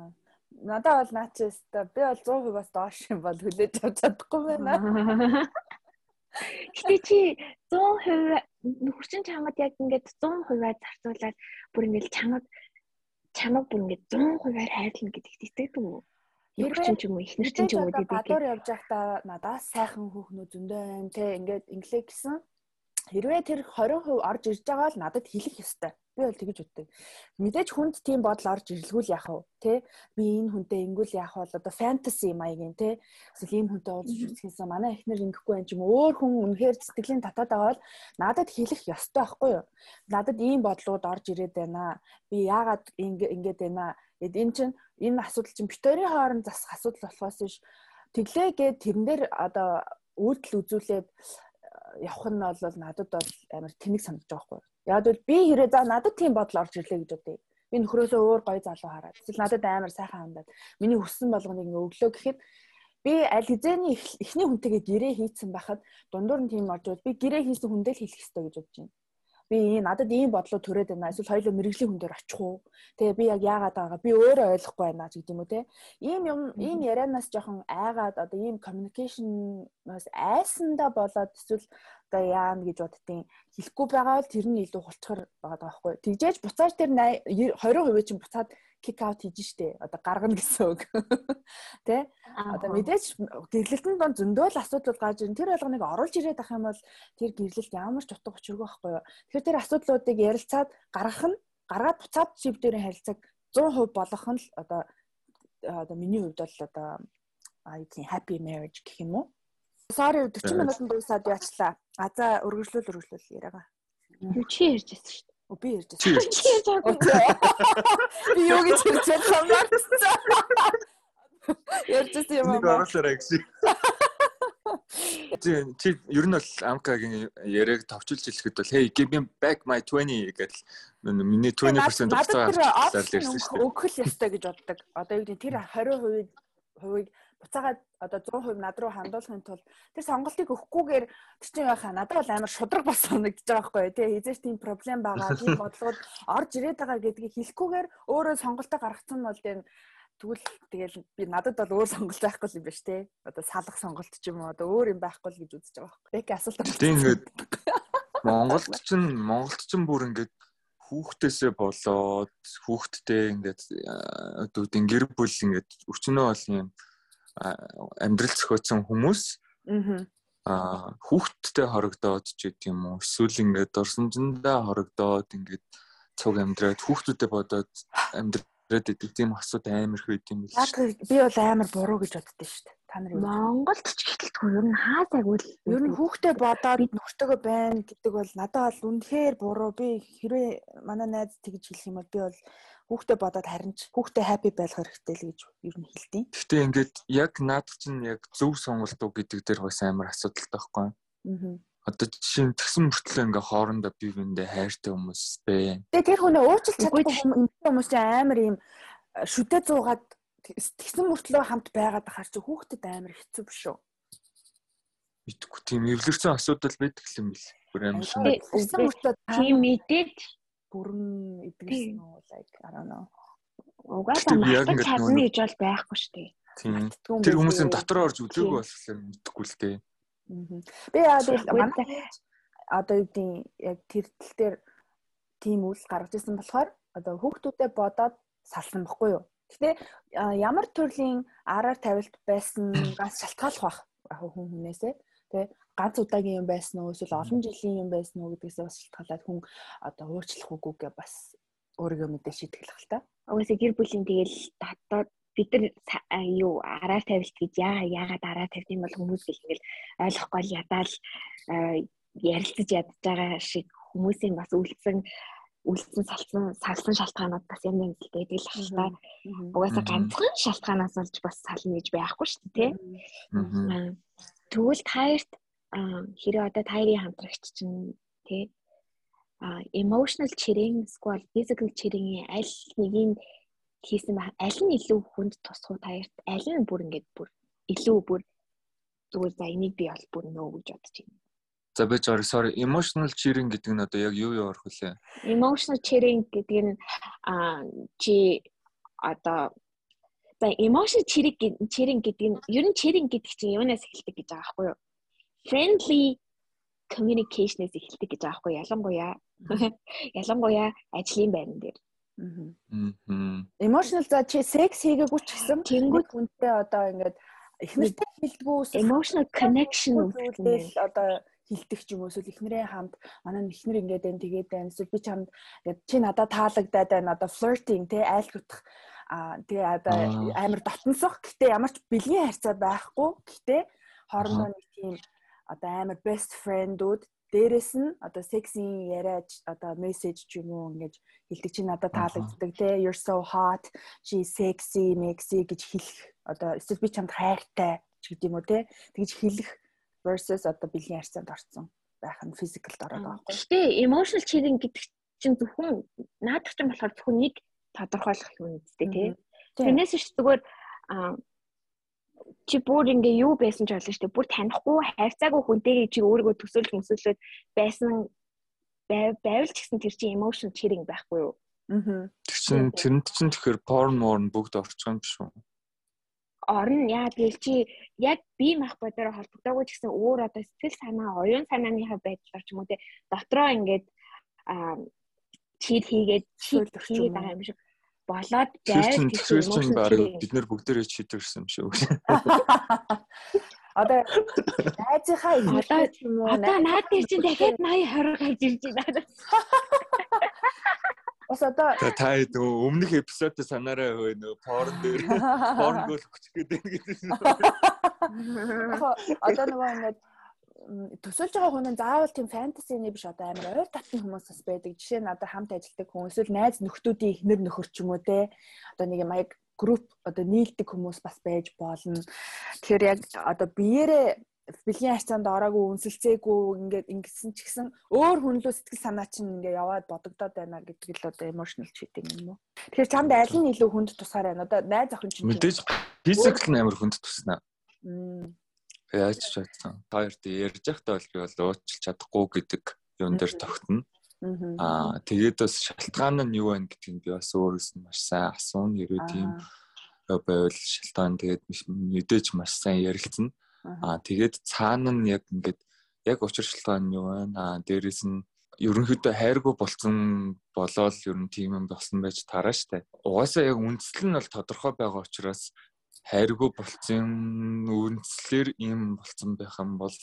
Надад бол наачс та би бол 100%-аас доош юм бол хүлээж авч чадахгүй байна. Гэтэ чи 100% нөхөрчин чамд яг ингээд 100%-аар зарцуулаад бүр ингээд чамд чамаг бүр ингээд 100%-аар хайрлна гэдэгт итгэдэг үү? Нөхөрчин ч юм уу эхнэр чинь ч юм уу гэдэг. Гадуур явж байхдаа надаас сайхан хүүхнүүд зөндөө байна те ингээд инглээ гэсэн. Хэрвээ тэр 20% орж ирж байгаа бол надад хэлэх ёстой. Би бол тэгэж боддог. Мэдээж хүнд тийм бодол орж ирлгүүл яах вэ? Тэ? Би энэ хүнтэй ингүүл яах вэ? Одоо фэнтези маягийн тэ? Эсвэл ийм хүнтэй уулзч үзэхээс манай эхнэр ингэхгүй юм чим өөр хүн үнэхээр сэтгэлийн татаад байгаа бол надад хэлэх ёстой байхгүй юу? Надад ийм бодлууд орж ирээд байна. Би яагаад ингэж байна? Эд эн чинь энэ асуудал чинь битэрийн хооронд засах асуудал болохоос биш тэглээгээд тэрэн дээр одоо үйлдэл үзүүлээд э, явах нь бол надад бол амар тэнэг санагдаж байгаа хгүй. Яг бол би хэрэг за надад тийм бодол орж ирлээ гэж бодъё. Би нөхрөөсөө өөр гоё залуу хараад. Эсвэл надад амар сайхан хандаад миний хүссэн болгоныг өглөө гэхэд би аль хэзээний эхний хүнтэйгээ гэрээ хийцэн байхад дундуур нь тийм орж ирвэл би гэрээ хийсэн хүндээ л хэлэх хэрэгтэй гэж бодож байна би надад ийм бодлоо төрөөд байна. Эсвэл хоёулаа мэрэгжлийн хүн дээр очих уу? Тэгээ би яг яагаад байгаа би өөрөө ойлгохгүй байна гэдэг юм уу те. Ийм юм ийм ярианаас жоохон айгаад одоо ийм communication-аас айсандаа болоод эсвэл одоо яана гэж боддtiin хэлэхгүй байгаа бол тэр нь илүү хулцгар байгаа байхгүй. Тэгжээж буцааж тэр 20% чинь буцаад kick out хийж штэ. Одоо гаргана гэсэн үг. Тэ? Одоо мэдээж гэрлэлтэн донд зөндөө л асуудал гарч ирэн тэр болгоныг оруулж ирээд ах юм бол тэр гэрлэлт ямар ч утга учиргүй байхгүй юу. Тэгэхээр тэр асуудлуудыг ярилцаад гаргах нь гаргаад буцаад шивдэрийн харилцааг 100% болгох нь л одоо одоо миний хувьд бол одоо аюу happy marriage гэх юм уу? Sorry 40 минутанд дуусаад яачлаа. А за өргөжлөл өргөжлөл яриагаа. Юу чи ярьж байсан шүү дээ. Би ярьж байгаа. Би юу гэж ярьж байгаа юм Ярьж юм аа. Оруулаарай гэсэн. Чи чи ер нь бол Амкагийн яриаг товчулж хэлэхэд бол hey give me back my 20 гэдэг миний 20% хугацаа авчихлаа ярьсан шүү дээ. Өгөх ёстой гэж боддог. Одоо юу гэдэг тэр 20% хувийг буцаагаад одоо 100% над руу хандуулахын тулд тэр сонголтыг өгөхгүйгээр тэр чинь яхаа надад бол амар шудраг бас санагдаж байгаа байхгүй тий хизээч тийм проблем байгаа тийм бодлогод орж ирээд байгаа гэдгийг хэлэхгүйгээр өөрөө сонголтоо гаргацсан бол тийм тэгвэл тэгэл би надад бол өөр сонголт байхгүй юм байна шүү тий одоо салах сонголт ч юм уу одоо өөр юм байхгүй л гэж үзэж байгаа байхгүй. Яг асуулт байна тийм ингээд Монголд чинь Монголд чинь бүр ингээд хүүхдээсээ болоод хүүхдтэй ингээд үүдийн гэр бүл ингээд өчнөө бол юм амьдрал зохиоцсон хүмүүс аа хүүхдтэй хорогдоод ч гэдэг юм уу эсвэл ингээд дорсонжиндаа хорогдоод ингээд цуг амьдраад хүүхдүүдэд бодоод амьдраад идэг тийм асууд амар их байд юм биш. Яг би бол амар буруу гэж боддоо шүү дээ. Та нар Монголд ч ихтэлтгүй ер нь хаа загвал ер нь хүүхдээ бодоод нөхөртөөгөө байна гэдэг бол надад бол үнэхээр буруу. Би хэрвээ манай найз тэгж хэлэх юм бол би бол хүүхдээ бодоод харин ч хүүхдээ happy байх хэрэгтэй л гэж ер нь хэлдэг. Гэхдээ ингээд яг наадах чинь яг зөв сонголт уу гэдэг дээр бас амар асуудалтай байхгүй юу? Аа. Одоо жишээ нь тэгсэн мөртлөө ингээ хоорондоо бие биендээ хайртай хүмүүс бэ. Тэгээ тэр хүнээ уучлах чадахгүй хүмүүс чинь амар юм шүдэ зуугаад тэгсэн мөртлөө хамт байгаад ахаар чи хүүхдэд амар хэцүү биш үү? Мэдгүй тийм эвлэрсэн асуудал байдаг юм бил. Бүр амар шин. Тэгсэн мөртлөө тийм мэдээд бүрэн эдгэрсэн үү like I don't know. Угаасаа мартаж чадна гэж бол байхгүй шүү дээ. Тийм. Тэр хүмүүсийн дотор орж өдөөгүй болохоор мэдхгүй л дээ. Би яа тэгэл манай одоо юу гэдэг яг тэр тал дээр тийм үйл гаргаж ирсэн болохоор одоо хүүхдүүдэд бодоод салсан баггүй юу. Гэтэ ямар төрлийн араар тавилт байсан ганц шалтгааллах байх хүн хүнээсээ тий ганц удаагийн юм байсан уу? эсвэл олон жилийн юм байсан уу гэдгээс бас шалтгаалаад хүн одоо уучлах үгүй гэ бас өөрийгөө мэдээ шийтгэх л та. Угаасаа гэр бүлийн тэгэл татаад бид нар юу араар тавилт гэж яа яагаад араар тавьд юм бол хүмүүс гэл ингээл ойлгохгүй л ядаал ярилцаж ядж байгаа шиг хүмүүсийн бас үлдсэн үлдсэн салсан салсан шалтгаанууд бас юм юм л байдаг л ахaltaа. Угаасаа ганцхан шалтгаанаас олж бас сална гэж байхгүй шүү дээ. Тэгвэл таарт хэрэг одоо таарийн хамтрагч чинь тий emotional cheating эсвэл physical cheating-ийн аль нэгийг хийсэн байх аль нь илүү хүнд тусах уу таарт аль нь бүр ингээд бүр илүү бүр зүгээр за энийг би бол бүр нөө гэж бодож байна. За би sorry sorry emotional cheating гэдэг нь одоо яг юу юу орох вүлээ? Emotional cheating гэдэг нь а чи одоо за emotional cheating cheating гэдэг нь ер нь cheating гэдэг чинь юунаас эхэлдэг гэж байгаа байхгүй юу? Friendly communication-ээс эхэлдэг гэж байгаа байхгүй ялангуяа ялангуяа ажлын байран дээр. Аа. Emotional за чи секс хийгээгүй ч гэсэн тэнгууд хүнтэй одоо ингээд эхнэртэй хэлдэггүй emotional connection үүдэл одоо хилдэг ч юм уу? Эсвэл эхнэрээ хамт манай эхнэр ингээд байна тэгээд байна. Эсвэл би чамд ингээд чи надад таалагдаад байна одоо flirting те айл гутах а тэгээ одоо амар дотносох. Гэтээ ямар ч бэлгийн харьцаа байхгүй. Гэтээ хоорондоо нэг тийм одоо амар best friend-ууд дээрэс нь одоо сексийн яриач одоо мессеж ч юм уу ингэж хэлдэг чи надад таалагддаг те you're so hot she sexy mexy гэж хэлэх одоо эсвэл би чамд хайртай ч гэдэг юм уу те тэгж хэлэх versus одоо бэлгийн харьцаанд орсон байх нь physical ороод байгаа. Гэтэ emotional cheating гэдэг чинь зөвхөн наадах чинь болохоор зөвхөн нэг тодорхойлох юм үстэй тий. Тэрнээс ш зүгээр чи бүр ингээ юу байсан ч болно шүү дээ. Бүр танихгүй хайрцаагүй хүнтэйгээ чи өөрийгөө төсөөлж мөсөөлөд байсан байвал ч гэсэн тэр чинь emotional cheating байхгүй юу? Аа. Тэр чинь тэрэнд чинь тэгэхээр porn morn бүгд орчих юм биш үү? Орно яа тэгэл чи яг бие махбодоор холбогдоогүй ч гэсэн өөр одоо сэтгэл санаа, оюун санааныхаа байдлаар ч юм уу те дотроо ингээд чид хийгээд чид хийгээд байгаа юм шиг болоод байвал тэгэхээр чинь баг бид нэр бүгдээрээ чидэрсэн юм шиг. Одоо найзынхаа одоо юм уу? Одоо наад дээр чинь дахиад 80 20 гарч ирж байна. Бас одоо та өмнөх эпизод санаарай хөө нөө порн дээр порн гол хүчтэй гэдэг. Одоо нөгөө ингээд төсөлж байгаа хүн нь заавал тийм фэнтезиний биш одоо амар ойр татны хүмүүс бас байдаг. Жишээ нь одоо хамт ажилладаг хүн эсвэл найз нөхдүүдийн ихнэр нөхөр ч юм уу те. Одоо нэг юм яг групп одоо нийлдэг хүмүүс бас байж болно. Тэгэхээр яг одоо биеэрээ бэлгийн харьцаанд ороогүй үнсэлцээгүй ингээд ингэсэн ч гэсэн өөр хүн лөө сэтгэл санаа чинь ингээд яваад бодогдоод байна гэдэг л одоо emotional cheating юм уу. Тэгэхээр чамд аль нь илүү хүнд тусаар байна? Одоо найз охин чинь мэдээж physical нь амар хүнд туснаа. Яаж ч чадсан. Хоёрт ярьж байхдаа бол би бол уучлах чадахгүй гэдэг юм дээр тогтно. Аа тэгээд бас шалтгаан нь юу вэ гэдгийг би бас өөрөөс нь маш сайн асуун хэрэг тийм байвал шалтгаан тэгээд мэдээж маш сайн ярилцсан. Аа тэгээд цаана нь яг ингээд яг учир шалтгаан нь юу вэ? Аа дээрэс нь ерөнхийдөө хайргүй болцсон болоод ер нь тийм юм болсон байж тараа штэ. Угаасаа яг үндсэл нь бол тодорхой байгаа учраас хайргүй болцсон үнслэр ийм болцсон байх юм бол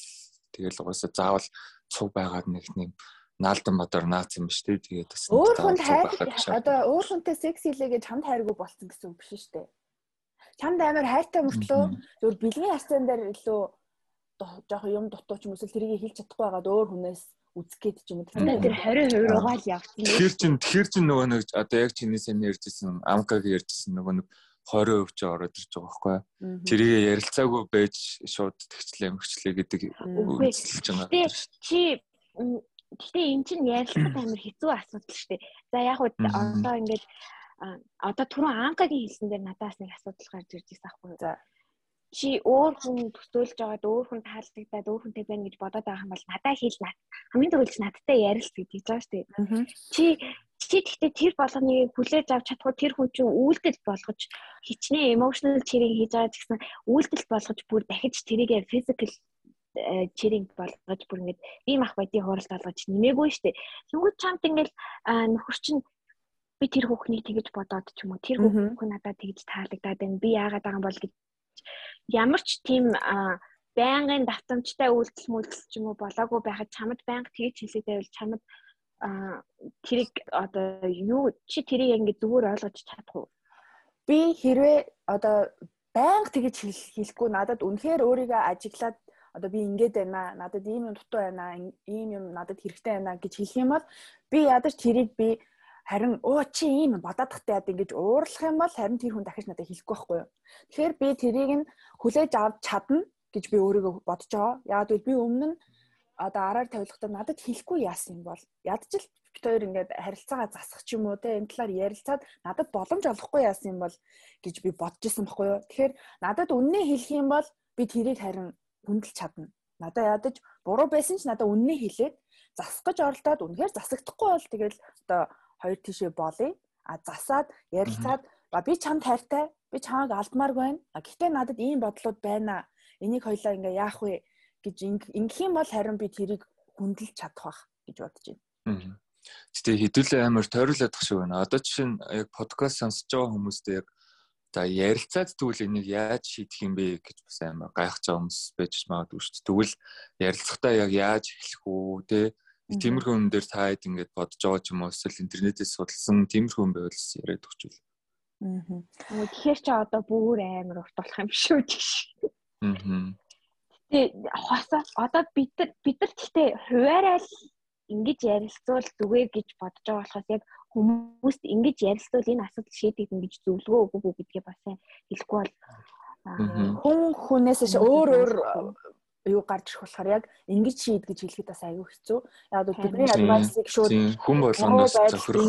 тэгэл угаасаа заавал цуг байгаад нэг нэм наалдан бодор наац юм шүү дээ. Тэгээд бас өөр хүнд хайр одоо өөр хүнтэй секс хийлээ гэж чамд хайргүй болцсон гэсэн үг биш шүү дээ. Чамд амар хайртай мөртлөө зөв бэлгийн харьцаан дээр илүү жоох юм дутуу ч юм эсвэл тэрийг хэлж чадахгүй байгаад өөр хүнээс үзэх гээд ч юм уу. Тэр 20% руугаа л явсан. Тэгэхээр чин тэгэхээр чин нөгөө нэг одоо яг чиний сайн ярьжсэн амкаг ярьжсэн нөгөө нэг 20% ч ороод ирж байгаа байхгүй. Тэрийг ярилцаагүй байж шууд тэгчлээ мөрчлээ гэдэг үзэлж байгаа. Чи Гэхдээ эн чинь ярилцахад амар хэцүү асуудал шүү дээ. За яг уу одоо ингээд одоо түрүүн ангагийн хэлсэн дээр надаас нэг асуудал гарч ирж байсан аахгүй юу. За чи өөр хүн төсөөлж байгаад өөр хүн таалагдаад өөр хүнтэй байна гэж бодоод байгаа юм бол надад хэл над хамгийн түрүүлж надтай ярилц гэж хийж байгаа шүү дээ. Чи чи гэхдээ тэр болгоныг хүлээж авч чадахгүй тэр хүн чинь үйлдэл болгож хичнээн emotional cheering хийж байгаа гэсэн үйлдэл болгож бүр дахиж тэрийг physical чиринг болгож бүр ингээд ийм ах байдгийг хуралд олгож нэмээгүй штэ. Тэнгүүд чамд ингээд нөхөр чинь би тэр хүүхнийг тэгэж бодоод ч юм уу тэр хүүхэн надад тэгж таалагдаад байна. Би яагаад байгаа юм бол гэж ямар ч тийм байнгын давтамжтай үйлдэл мүлдэл ч юм уу болоогүй байхад чамд байнга тэгж хэлээд байвал чамд тэрийг одоо юу чи тэрийг ингээд зүгээр ойлгож чадах уу? Би хэрвээ одоо байнга тэгж хэлэхгүй надад үнэхээр өөрийгөө ажиглаад одоо би ингэж байна надад ийм юм дутуу байна ийм юм надад хэрэгтэй байна гэж хэлэх юм бол би ядаж тэрийг би харин оо чи ийм бодоодохтой яд ингэж уурлах юм бол харин тэр хүн дахиж надад хэлэхгүй байхгүй юу тэгэхээр би тэрийг нь хүлээж авч чадна гэж би өөрийгөө бодож байгаа яагаад гэвэл би өмнө нь одоо араар тавилгахдаа надад хэлэхгүй яасан юм бол ядч л бит хоёр ингээд харилцаагаа засах ч юм уу те энэ талаар ярилцаад надад боломж олохгүй яасан юм бол гэж би бодож исэн байхгүй юу тэгэхээр надад үннээ хэлэх юм бол би тэрийг харин хүндэлж чадна. Надаа ядаж буруу байсан ч надаа үннээ хэлээд засах гэж оролдоод үнэхээр засагдахгүй бол тэгэл одоо хоёр тишээ болъё. А засаад ярилцаад би чамд хайртай, би чамайг алдмааргүй байна. А гэхдээ надад ийм бодлууд байна. Энийг хоёлаа ингээ яах вэ гэж ингэх юм бол харин би тэрийг хүндэлж чадах бах гэж бодож байна. Гэтэ хэдүүлээ амар тойруулаад тах шиг байна. Одоо жишээ нь яг подкаст сонсож байгаа хүмүүстээ яг За ярилцаад тэгвэл энийг яаж шийдэх юм бэ гэж бас амар гайхаж байгаа хүмүүс байж магадгүй шүү дээ. Тэгвэл ярилцахтаа яг яаж эхлэх үү те тиймэрхүү юм дээр та хэд ингэж бодож байгаа ч юм уу эсвэл интернетээс судалсан тиймэрхүү юм байвал яриад өгчүүл. Аа. Тэгэхээр чи одоо бүр амар урт болох юм шүү гэж. Аа. Тэгээ хосоо одоо бид нар бид нар гэхдээ хуваарай л ингэж ярилцвал зүгээр гэж бодож байгаа болохоос яг хүмүүст ингэж ярилцвал энэ асуудал шийдэгдэн гэж зөвлөгөө өгөх үү гэдгээ бас хэлэхгүй бол хүн хүнээс өөр өөр юу гарч ирэх болохоор яг ингэж шийд гэж хэлэхэд бас аюу хэцүү. Яг бол бидний адвайсыг шууд хүн болгоноос зохирох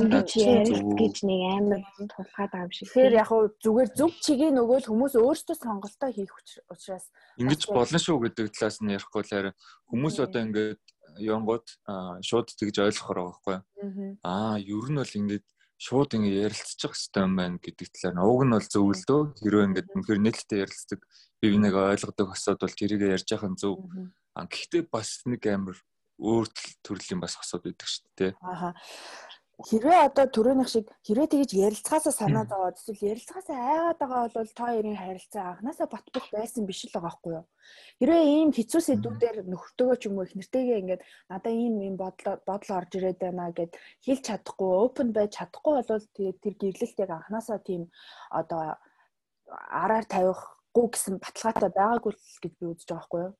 гэж нэг амар тулгаад байгаа юм шиг. Тэгэхээр яг хуу зүгээр зөв чигийг нөгөөл хүмүүс өөрсдөө сонголтоо хийх учраас ингэж болно шүү гэдэг талаас нь ярихгүй л харин хүмүүс одоо ингээд янгууд шууд тэгж ойлгохоор байгаа байхгүй. Аа, ер нь бол ингээд шууд ингэ ярилцчих хэрэгтэй юм байна гэдэг талаар нь. Уг нь бол зөв л дөө. Хэрвээ ингээд үнэхээр нээлттэй ярилцдаг. Бив нэг ойлгодог хосоод бол тэрийг ярьж яхах нь зөв. А гэхдээ бас нэг амар өөр төрлийн бас хосоод байдаг шүү дээ. Ааха хэрвээ одоо төрөөнийх шиг хэрвээ тэгж ярилцгаасаа санаад байгаа эсвэл ярилцгаасаа айгаад байгаа бол та хоёрын харилцаа анханасаа батбах байсан биш л байгаа байхгүй юу. Хэрвээ ийм хэцүү сэдвүүдээр нөхөртөөгөө ч юм уу их нэртэйгээ ингээд надаа ийм ийм бодол бодол орж ирээд байна гэд хэлж чадахгүй open байж чадахгүй бол тэгээд тэр гэрлэлт яг анханасаа тийм одоо араар тавихгүй гэсэн баталгаатай байгаагүй л гэж би үзэж байгаа байхгүй юу.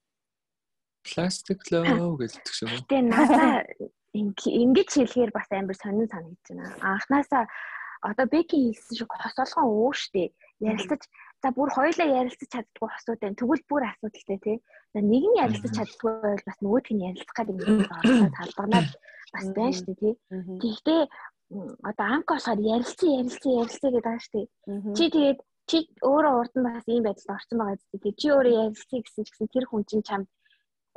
Plastic love гэдэг шиг. Тэгээ надаа ингэж хэлэхээр бас амар сонин санагдаж байна. Анханасаа одоо Беки хэлсэн шиг хос олгон өө штэ. Ярилцаж за бүр хоёулаа ярилцаж чаддгүй хосууд байна. Тэгвэл бүр асуудалтай тий. За нэг нь ярилцаж чаддгүй бол бас нөгөөх нь ярилцах гэдэг юм байна. Талбарнаад бас байна штэ тий. Гэхдээ одоо анх болохоор ярилцсан ярилцсан ярилцсан гэдэг байгаа штэ. Чи тэгээд чи өөрөө урд нь бас ийм байдалд орсон байгаа зү. Чи өөрөө ярилцсан гэсэн чинь тэр хүн чинь чамд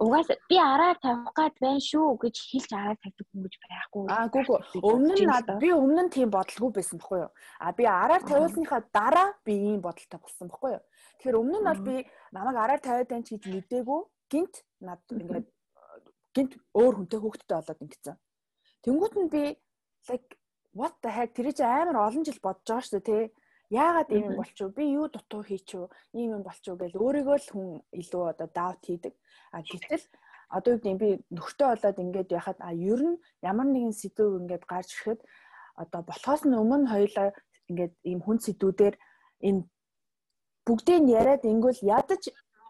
Угаасаа би араар тавих гад байна шүү гэж хэлж араар тавьдаг хүн гэж байхгүй. Аа гүг өмнө нь би өмнө нь тийм бодолгүй байсан байхгүй юу? А би араар тавиулсныхаа дараа би ийм бодолтой болсон байхгүй юу? Тэгэхээр өмнө нь бол би намайг араар тавиад байна ч гэж мэдээгүй гинт над ингээд гинт өөр хүнтэй хөөхттэй болоод ингэсэн. Тэнгүүт нь би like what the heck тэр чинь амар олон жил бодож байгаа шүү дээ тий яагаад ийм болчих вэ? Би юу дутуу хийчихв? Ийм юм болчих вэ гэж өөрийгөө л хүн илүү одоо даут хийдэг. А гэтэл одоо юу гэдэг би нөхөртэй болоод ингээд яхад а ер нь ямар нэгэн сэдв ингээд гарч ирэхэд одоо болохоос нь өмнө хоёлаа ингээд ийм хүн сэдвүүдээр энэ бүгдийг нь яриад ингүүл ядаж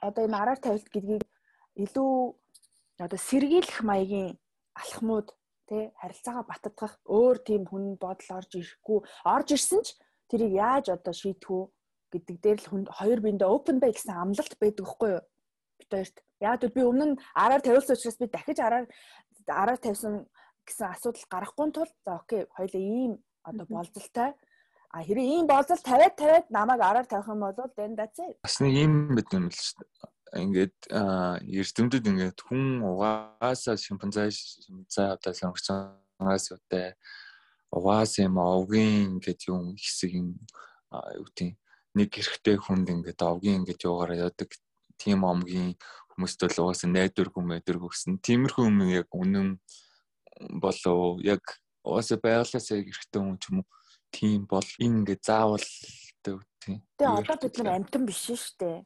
одоо энэ араар тавилт гэдгийг илүү одоо сэргийлэх маягийн алхмууд тий харилцаагаа баттгах өөр тийм хүн бодол орж ирэхгүй орж ирсэн ч тэрийг яаж одоо шийдэх үү гэдэг дээр л хоёр биендээ open bay гэсэн амлалт байдаг хгүй юу? Бид хоёрт. Яг л би өмнө нь араар тавиулсан учраас би дахиж араар араар тавьсан гэсэн асуудал гарахгүй тул за окей хоёлаа ийм одоо болзолтой А хэрэг ийм болзол 50 50-ад намайг араар тавих юм бол then that's it. Бас нэг юм бид юм л шүү дээ. Ингээд эрдэмтэд ингээд хүн угаасаа шимпанзе шимпанзе одоо сонгогчонгаас үүтэй угаас юм овгийн ингээд юм хэсэг юм юу тийм нэг эрэгтэй хүнд ингээд овгийн ингээд яваараа яадаг тийм омгийн хүмүүст бол угаасаа найдвар хүмүүдэр өгсөн. Тиймэрхүү юм яг үнэн болоо яг угаасаа байгалаасаа эрэгтэй хүн ч юм уу тийм бол энэ ингээ заавал тийм. Тэгээ одоо бид нар амтан биш шүү дээ.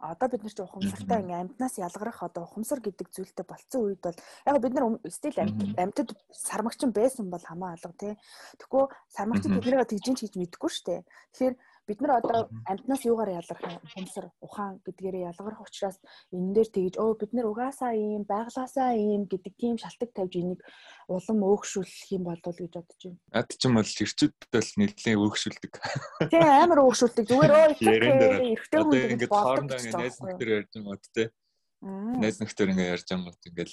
Одоо бид нар ч ухамсартай ингээ амтнаас ялгарах одоо ухамсар гэдэг зүйлтэй болцсон үед бол яг бид нар стил амтад сармагчин байсан бол хамаа алга тий. Тэгэхгүй сармагчин тэднийг тэгжин ч гэж мэдэхгүй шүү дээ. Тэгэхээр бид нар одоо амьтнаас юугаар ялгарх юм хумсар ухаан гэдгээрээ ялгарх учраас энэ дээр тэгж өө бид нар угаасаа ийм байглаасаа ийм гэдэг тийм шалтгаан тавьж энийг улам өөгшүүлэх юм болов гэж бодож байна. Ад ч юм бол ирчүүд бол нэлээд өөгшүүлдэг. Тийм амар өөгшүүлдэг. Зүгээр өө эрэгтэй хүн ингээд хоорондоо ингээд найз нөхдөр ярьж байгаа мод те. Найз нөхдөр ингээд ярьж ингээд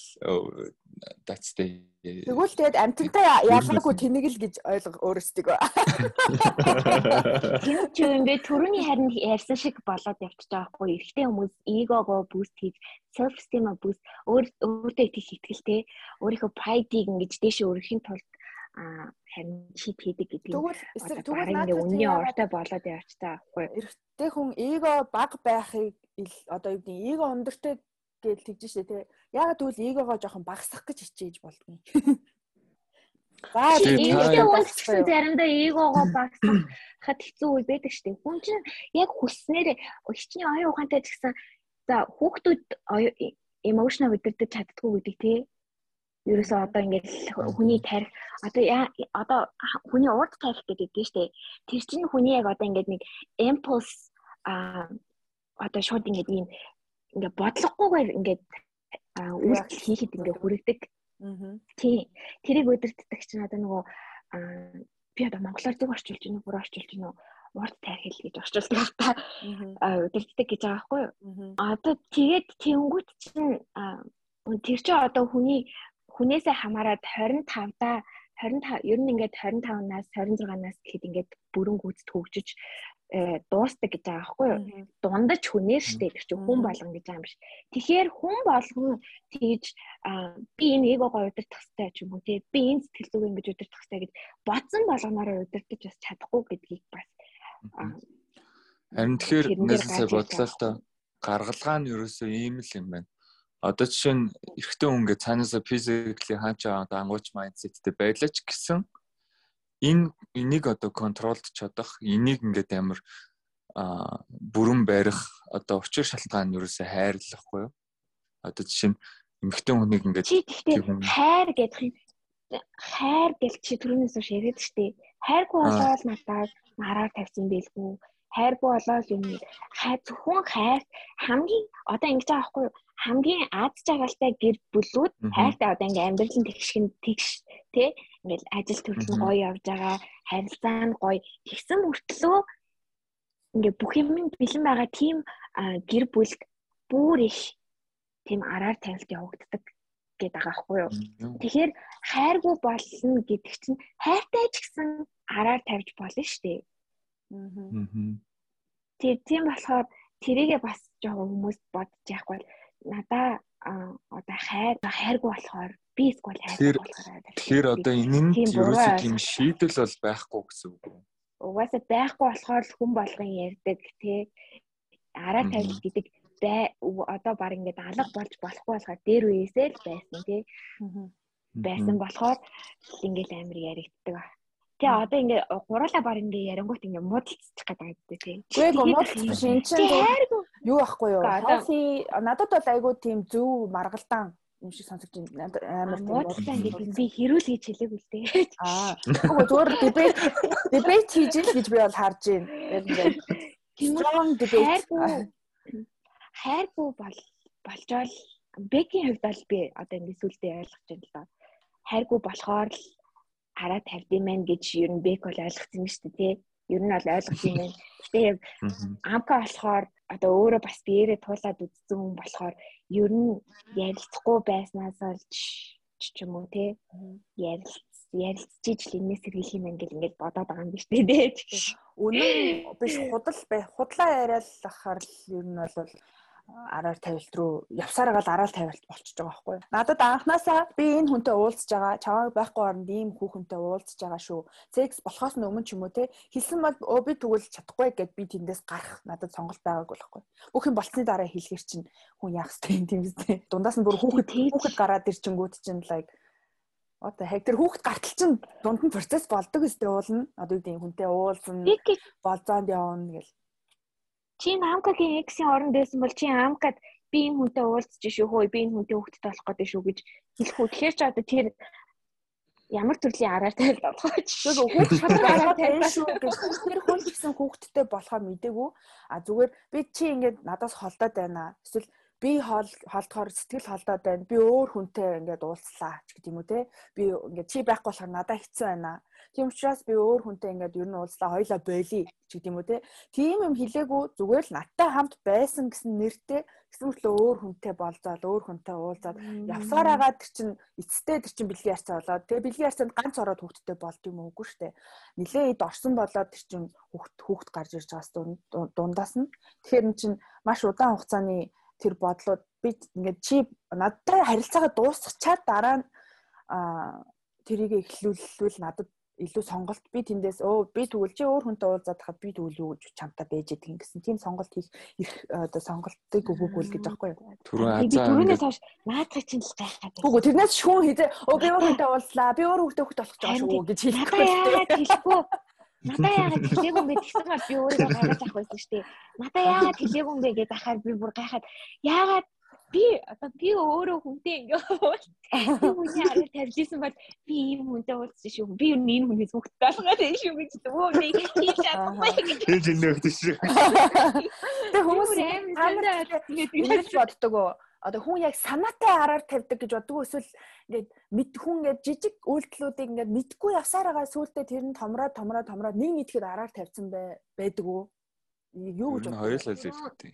that's the Тэгвэл тэгээд амтантай ялгаагүй тэнийг л гэж ойлго өөрөөсдөө. Тийм ч юм бэ төрөний харин ярьсан шиг болоод явчихж байгаа хгүй. Эхлээ хүмүүс эгого буст хийж self esteem буст өөр өөртөө итгэх итгэлтэй өөрийнхөө pride-ийг ингэж дээшээ өргөхийн тулд харин чит хийдэг гэдэг. Тэгвэл тэгвэл наад үнний ортой болоод явчихсан аахгүй. Эрэгтэй хүн эго баг байхыг одоо юу гэдэг эго өндөртэй гэж тэгж штэ тий. Ягаад тэгвэл эгогоо жоохон багасгах гэж хичээж болдгоо. За эготой үйлчлсэн заримдаа эгогоо багасгахад хэцүү үе байдаг штэ. Хүн чинь яг хүснээр хичнээн оюун ухаантай ч гэсэн за хүүхдүүд эмоушнаа өдөрдөж чаддгүй гэдэг тий. Ерөөсөө одоо ингээд хүний тарих одоо одоо хүний урд тарих гэдэг дээ штэ. Тэр чинь хүний яг одоо ингээд нэг impulse а одоо шууд ингээд ийм ингээ бодлогогүйгээр ингээд үйлдэл хийхэд ингээ хүрэгдэг. Тийм. Тэрийг өдөртдөг чинь одоо нөгөө би одоо монголоор зүг орчуулж гинэ, бүр орчуулж гинэ урд тайхил гэж орчуулдаг та өдөртдөг гэж байгаа байхгүй юу? Одоо тэгээд тэнгуут чинь тэр чинь одоо хүний хүнээсээ хамаарат 25 да 25 ер нь ингээд 25-наас 26-наас гэхэд ингээд бүрэн гүйцэд хөгжиж дуустдаг гэж байгаа байхгүй юу? Дундаж хүнээр штэ тэр чинь хүн болгон гэж байгаа юм биш. Тэгэхээр хүн болгон тэгж би энэ эгогоо удирдах хэрэгтэй ч юм уу тий би энэ сэтгэл зүг ингэж удирдах хэрэгтэй гэж бодсон болгоноор удирдах бас чадахгүй гэдгийг бас Харин тэгэхээр нэсээ бодлоо л та гаргалгаа нь ерөөсөө ийм л юм байна. Одоо жишээ нь эрэгтэй хүн гэж цаанаасаа физикли хаачаа ангууч майндсеттэй байлаач гэсэн энэ энийг одоо контролд чадах энийг ингээд амар бүрэн барих одоо учир шалтгаан нь ерөөсөө хайрлахгүй юу? Одоо жишээ нь эмэгтэй хүнийг ингээд хайр гэдэг юм. Хайр гэл чи түрүүнээс хойш яриад штэ. Хайргүй болоод надад мараар тавьсан байлгүй. Хайргүй болоод юм. Хай зөвхөн хайр хамгийн одоо ингэж байгаа байхгүй юу? Хамгийн аз жаргалтай гэр бүлүүд хайртай одоо ингээм амьдрал нь тэгшгэн тэгш тий ингээл ажил төрөл нь гоё явж байгаа харилцаа нь гоё тэгсэн мөртлөө ингээ бүх юм бэлэн байгаа тийм гэр бүлд бүр их тийм араар тавилт явагддаг гэдэг байгаа байхгүй юу. Тэгэхээр хайргүй болно гэдэг чинь хайртай ч гэсэн араар тавьж болно шүү дээ. Аа. Тэр тийм болохоор тэрийгээ бас жоохон хүмүүс бодож яахгүй надаа одоо хайр хайргүй болохоор би эсвэл хайргүй болохоор тэгэхээр одоо энэ нь ерөөсөө тийм шийдэл бол байхгүй гэсэн үг үү? Угаасаа байхгүй болохоор хүн болгон ярьдаг тий араа тавил гэдэг бай одоо баг ингээд алга болж болохгүй болохоор дээр үесээ л байсан тий байсан болохоор ингээд амар яригддаг. Тэгээ одоо ингээ гуруула бар ингээ ярингуут ингээ муудалцчих гэдэг байдаг тийм. Үгүй муудалцчих биш энэ чинь юу ахгүй юу? Healthy надад бол айгүй тийм зөв маргалдаан юм шиг сонсогч амар тийм муудалцаа ингээ би хэрүүл гэж хэлээгүй л дээ. Аа. Үгүй зөвөр дебет дебет хийж ил гэж би бол харж байна. Strong debate хайргүй бол болжол бэкийн хувьд бол би одоо ингээ сүлдээ ойлгож байна л да. Хайргүй болохоор л хараа тавьд юм байна гэж ер нь бек бол ойлгосон юм шүү дээ тий. Ер нь бол ойлгож юм. Гэтэ яг амка болохоор одоо өөрөө бас биеэрээ туулаад үзсэн хүн болохоор ер нь ярилцахгүй байснаас олж ч юм уу те ярилц ярилцчихж л энэс сэргийлэх юм ингээл ингээд бодоод байгаа юм биш үү те. Үнэн биш худал бай худлаа яриад ахаар л ер нь бол араар тавилт руу явсараа гал араал тавилт болчихж байгаа байхгүй. Надад анханасаа би энэ хүнтэй уулзж байгаа, чамайг байхгүй оронд ийм хүүхэнтэй уулзж байгаа шүү. Секс болохоос өмнө ч юм уу те хэлсэн бол өө би тэгвэл чадахгүй гэд би тэндээс гарах надад сонголт байгааг болохгүй. Бүх юм болсны дараа хэлгэр чинь хүн яах вэ тийм үстэй. Дундаас нь бүр хүүхэд хүүхэд гараад ирчингүүд чинь like Одоо хэг тэр хүүхэд гартал чинь дунд нь процесс болдог өстэй уулна. Одоо юу гэдэг хүнтэй уулзна, болзоонд явна гэл чи амкагийн эксийн оронд байсан бол чи амкад би энэ хүнтэй уулзч шүү хөөе би энэ хүнтэй хөвгтөд болох гэдэг шүү гэж хэлэх үү. Тэгэхээр ч одоо тэр ямар төрлийн араар тавьд болох вэ? Зүгээр хүүхд шалгараа тавьж шүү гэж тэр хүн гэсэн хүүхдтэй болохоо мдэггүй. А зүгээр би чи ингээд надаас холдоод байна. Эсвэл би хоол холдохоор сэтгэл холдоод байна. Би өөр хүнтэй ингээд уулзлаа ч гэдэг юм уу те. Би ингээд чи байхгүй болохоор надад хэцүү байна. Тийм учраас би өөр хүнтэй ингээд ер нь уулзлаа хоёлаа болий ч гэдэг юм уу те. Тийм юм хэлээгүй зүгээр л надтай хамт байсан гэсэн нэртэй гэсэн мэтлээ өөр хүнтэй болзоод өөр хүнтэй уулзаад явсаар агаад тэр чин эцэстээ тэр чин бэлгийн ярцаа болоод тэгээ бэлгийн ярцаанд ганц ороод хүүхдтэй болд юм уугүй штэ. Нилээ эд орсон болоод тэр чин хүүхд хүүхд гарч ирж байгаас дундаас нь тэгэхээр эн чин маш удаан хугацааны тэр бодлууд би ингээд чи надтай харилцаагаа дуусгачаад дараа нь тэрийг эхлүүлвэл надад илүү сонголт би тэндээс өө би тэгвэл чи өөр хүнтэй уулзаад хахад би тэгвэл юу гэж чамтай байж идэг гэсэн тийм сонголт хийх их оо сонголтыг өгөөгүй л гэж аахгүй юу. Түрүү азаа түрүүнээс хойш наадах чинь л гайхаад. Үгүй тэрнээс шүүн хийдэ өө би өөр хүнтэй уулзлаа би өөр хүнтэй хөлт болох гэж байгаа шүү гэж хэлэхгүй. Хэлэхгүй Надаа яагаад хэлээгүй юм бэ гэсэн бол би өөрийгөө гаргаж авах байсан шүү дээ. Надаа яагаад хэлээгүй юм бэ гэж ахаар би бүр гайхаад яагаад би одоо би өөрөө хүнтэй ингээ би хүний арга тавьжсэн бол би ийм хүнтэй уулзсан шүү. Би юу энэ хүний зүгт болгоод энэ шүү гэж өө би хийж чадахгүй. Тэр жинээ өгдөө шүү. Тэг хүмүүс амар ингэж боддог одоо хүн яг санаатай араар тавьдаг гэж боддог эсвэл ингээд мэд хүн ингээд жижиг үйлдэлүүдийг ингээд мэдгүй явсаар байгаа сүултээ тэр нь томроод томроод томроод нэг нийтгэд араар тавьсан бай байдаг уу? Юу гэж боддог? Хоёулаа л хэлдэг.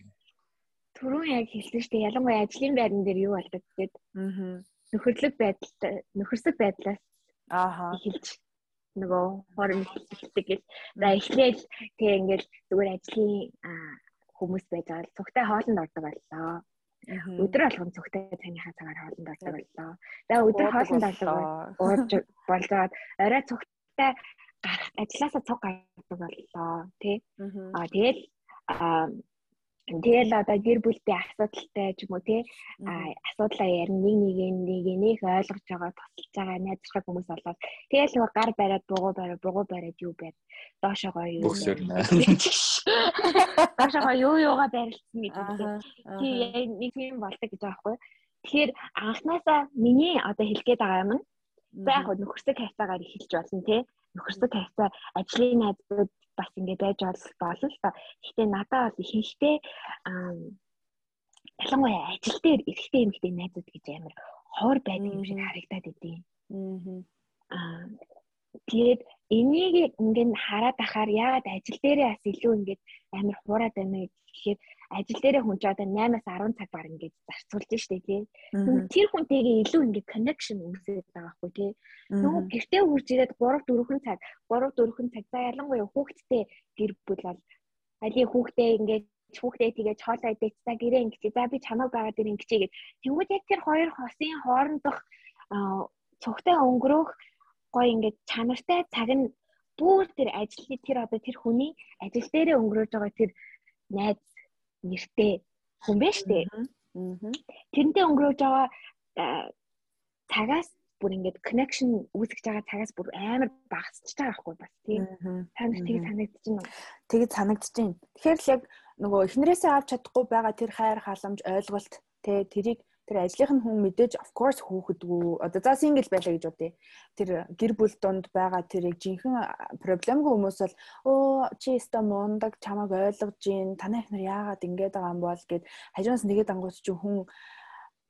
Түрүүн яг хэлсэн шүү дээ. Ялангуяа ажлын байран дээр юу болдог гэдэг. Аа. Нөхөрлөг байдал нөхөрсөг байдлаас ааха хэлж нөгөө хорон хэлдэг гэл. За эхлээл тэг ингээл зүгээр ажлын хүмүүс байж байгаа л цогтой хоолнд ордог боллоо. Өдөр болгон цогтой цайныхаа цагаар хоолнд ордог боллоо. За өдөр хоолнд орлоо ууж болж байгаад орой цогтой гарах ажилласаа цуг гардаг боллоо тий. Аа тэгэл Тэгэл одоо гэр бүлтэй асуудалтай ч юм уу тий асуудлаа ярин нэг нэг нэг нэг ойлгож байгаа тусалж байгаа найзрах хүмүүс болоод тэгэл нөгөө гар бариад бугуу бариад бугуу бариад юу байд? Доошоогоо юу доошоогоо юу юугаа барилсан гэдэг тий нэг юм болдог гэж байгаа байхгүй. Тэгэхээр анханасаа миний одоо хэлгээд байгаа юм нь за яг нөхөрсөг хайцаагаар эхэлж болно тий нөхөрсөг хайцаа ажлын найзууд бас ингэ байж болно л та. Гэхдээ надад бол ихэнхдээ ялангуяа ажил дээр эрэгтэй эмэгтэй найзууд гэж амар хоор байдаг юм шиг харагдаад идэв. Аа тэгээд энийг ингээд хараад ахаар яагаад ажил дээрээ бас илүү ингээд амар хуураад байна гэхээр ажил дээрээ хүн ч одоо 8-аас 10 цаг баг ингээд зарцуулж штэ тий. Тэр хүнтэйгээ илүү ингээд connection үүсээд байгаа хгүй тий. Нөгөө гэртээ хурж ирээд 3 4 цаг 3 4 цаг за ялангуяа хүүхдтэй гэр бүл бол али хүүхдээ ингээд хүүхдээ тэгээд хоолоо идэх за гэрээ ингэж за би чамайг байгаад ирэн гэж гээд тэнгууд яг тэр хоёр хосын хоорондох цогтой өнгөрөх гоё ингээд чанартай цаг нь бүр тэр ажлын тэр одоо тэр хүний ажил дээрээ өнгөрөөж байгаа тэр найз нэртэй хүн байна штэ. Тэрнтэй өнгөрөөж байгаа цагаас бүр ингээд connection үүсгэж байгаа цагаас бүр амар багасч байгаа байхгүй бас тийм. Та нар тийг санагдчихна? Тэгэд санагдчихээн. Тэгэхээр л яг нөгөө эхнэрээсээ авч чадахгүй байгаа тэр хайр халамж ойлголт тэ тэрийг тэр ажлынх нь хүн мэдээж of course хөөхдгүү одоо за single байлаа гэж бодъё. Тэр гэр бүл донд байгаа тэр яг жинхэнэ проблемгүй хүмүүс бол өө чи өстө мундаг чамайг ойлгож гин танай ихнэр яагаад ингэж байгаа юм бол гэд хажуунаас нэгэд ангуус чи хүн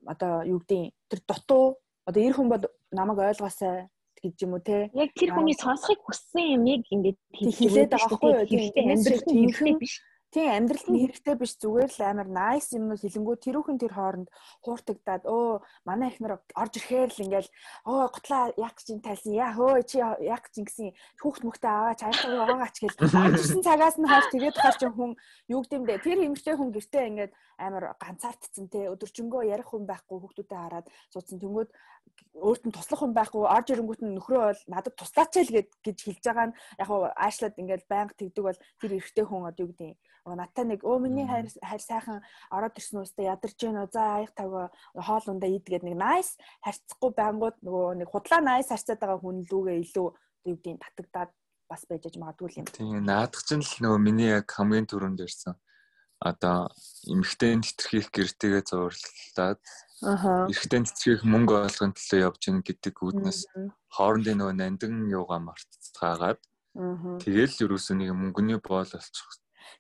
одоо юу гэдэг тэр дутуу одоо эр хүн бол намайг ойлгоосай гэж юм уу те. Яг тэр хүний сонсохыг хүссэн юм яг ингээд хэлээд байгаа байхгүй юу? Тийм амьдрал хэрэгтэй биш. Тийм амьдралд нь хэрэгтэй биш зүгээр л амар nice юм хэлэнгүү тэрүүхэн тэр хооронд хууртагдаад өө манай ихнэр орж ирэхээр л ингээл оо готлаа яг чинь тайлсан? Яа хөө чи яг чинь гэсэн хүүхд мөхтөө аваач аяхаа угаагач гэж орж ирсэн цагаас нь хойш тэгээд чинь хүн юу гэмдэ тэр эмэгтэй хүн гэртээ ингээд амар ганцаардцсан те. Өдөржингөө ярих хүн байхгүй хүүхдүүдэд хараад суудсан. Тэнгүүд өөрт нь туслах хүн байхгүй орж ирэнгүүт нь нөхрөө бол надад туслаач л гэж хэлж байгаа нь яг хуу аашлаад ингээд байнга тэгдэг бол тэр эрэгтэй хүн одоо юу гэдэг надтай нэг өө миний хайр хайр сайхан ороод ирсэн үстэй ядарч гэнэ за аяг тавга хоол ундаа идгээд нэг nice харьцахгүй байнгут нөгөө нэг худлаа nice харьцаад байгаа хүн лүүгээ илүү юу гэдэг татагдаад бас байж аж магадгүй юм. Тийм наадах чинь л нөгөө миний яг хамгийн түрүүнд ирсэн одоо эмхтэн тэтэрхийх гэртээгээ зурлаад ааа эрэгтэн тэтэрхийх мөнгө олгохын төлөө явж гин гэдэг үүднээс хоорондын нөгөө нандин юугаа мартцгаагаад тэгэл юусэн нэг мөнгөний боол олчих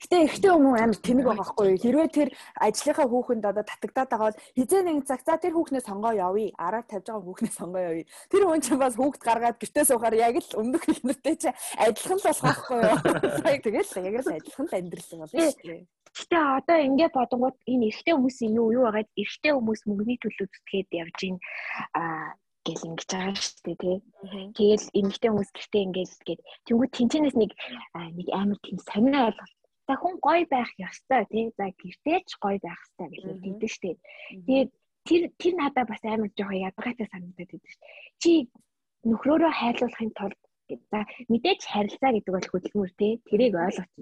Гэтэ эрэгтэй хүмүүс амар тэнэг байгаа байхгүй юу? Хэрвээ тэр ажлынхаа хүүхэнд одоо татагдаад байгаа бол хизээ нэг цаг за тэр хүүхнээ сонгоо явъя. Араар тавьж байгаа хүүхнээ сонгоо явъя. Тэр хүн чинь бас хүүхд гаргаад гэртээ суухаар яг л өмнөх ихнэртэй чи адилхан л болох байхгүй юу? Тэгэл яг л адилхан л амьдрал байна шүү дээ. Гэтэ одоо ингээд бодонгууд энэ эрэгтэй хүмүүсийн юу юу байгаад эрэгтэй хүмүүс мөнгөний төлөө зүтгээд явж ийн а гэл ингэж байгаа шүү дээ тий. Тэгэл эмэгтэй хүмүүс гэртээ ингээд гээд тэнгуү тэнцэнээс нэг нэг амар тийм сонио ойлголт За хүн гоё байх ёстой тий. За гэртээч гоё байх ёстой гэж хэлдэг штэ. Тэгээд тэр тэр надад бас амар жоохон ядгатай санагдаад байдаг штэ. Чи нөхрөөрөө хайрлуулахын тулд за мэдээж харилцаа гэдэг бол хөдөлмөр тий. Тэрийг ойлгоч.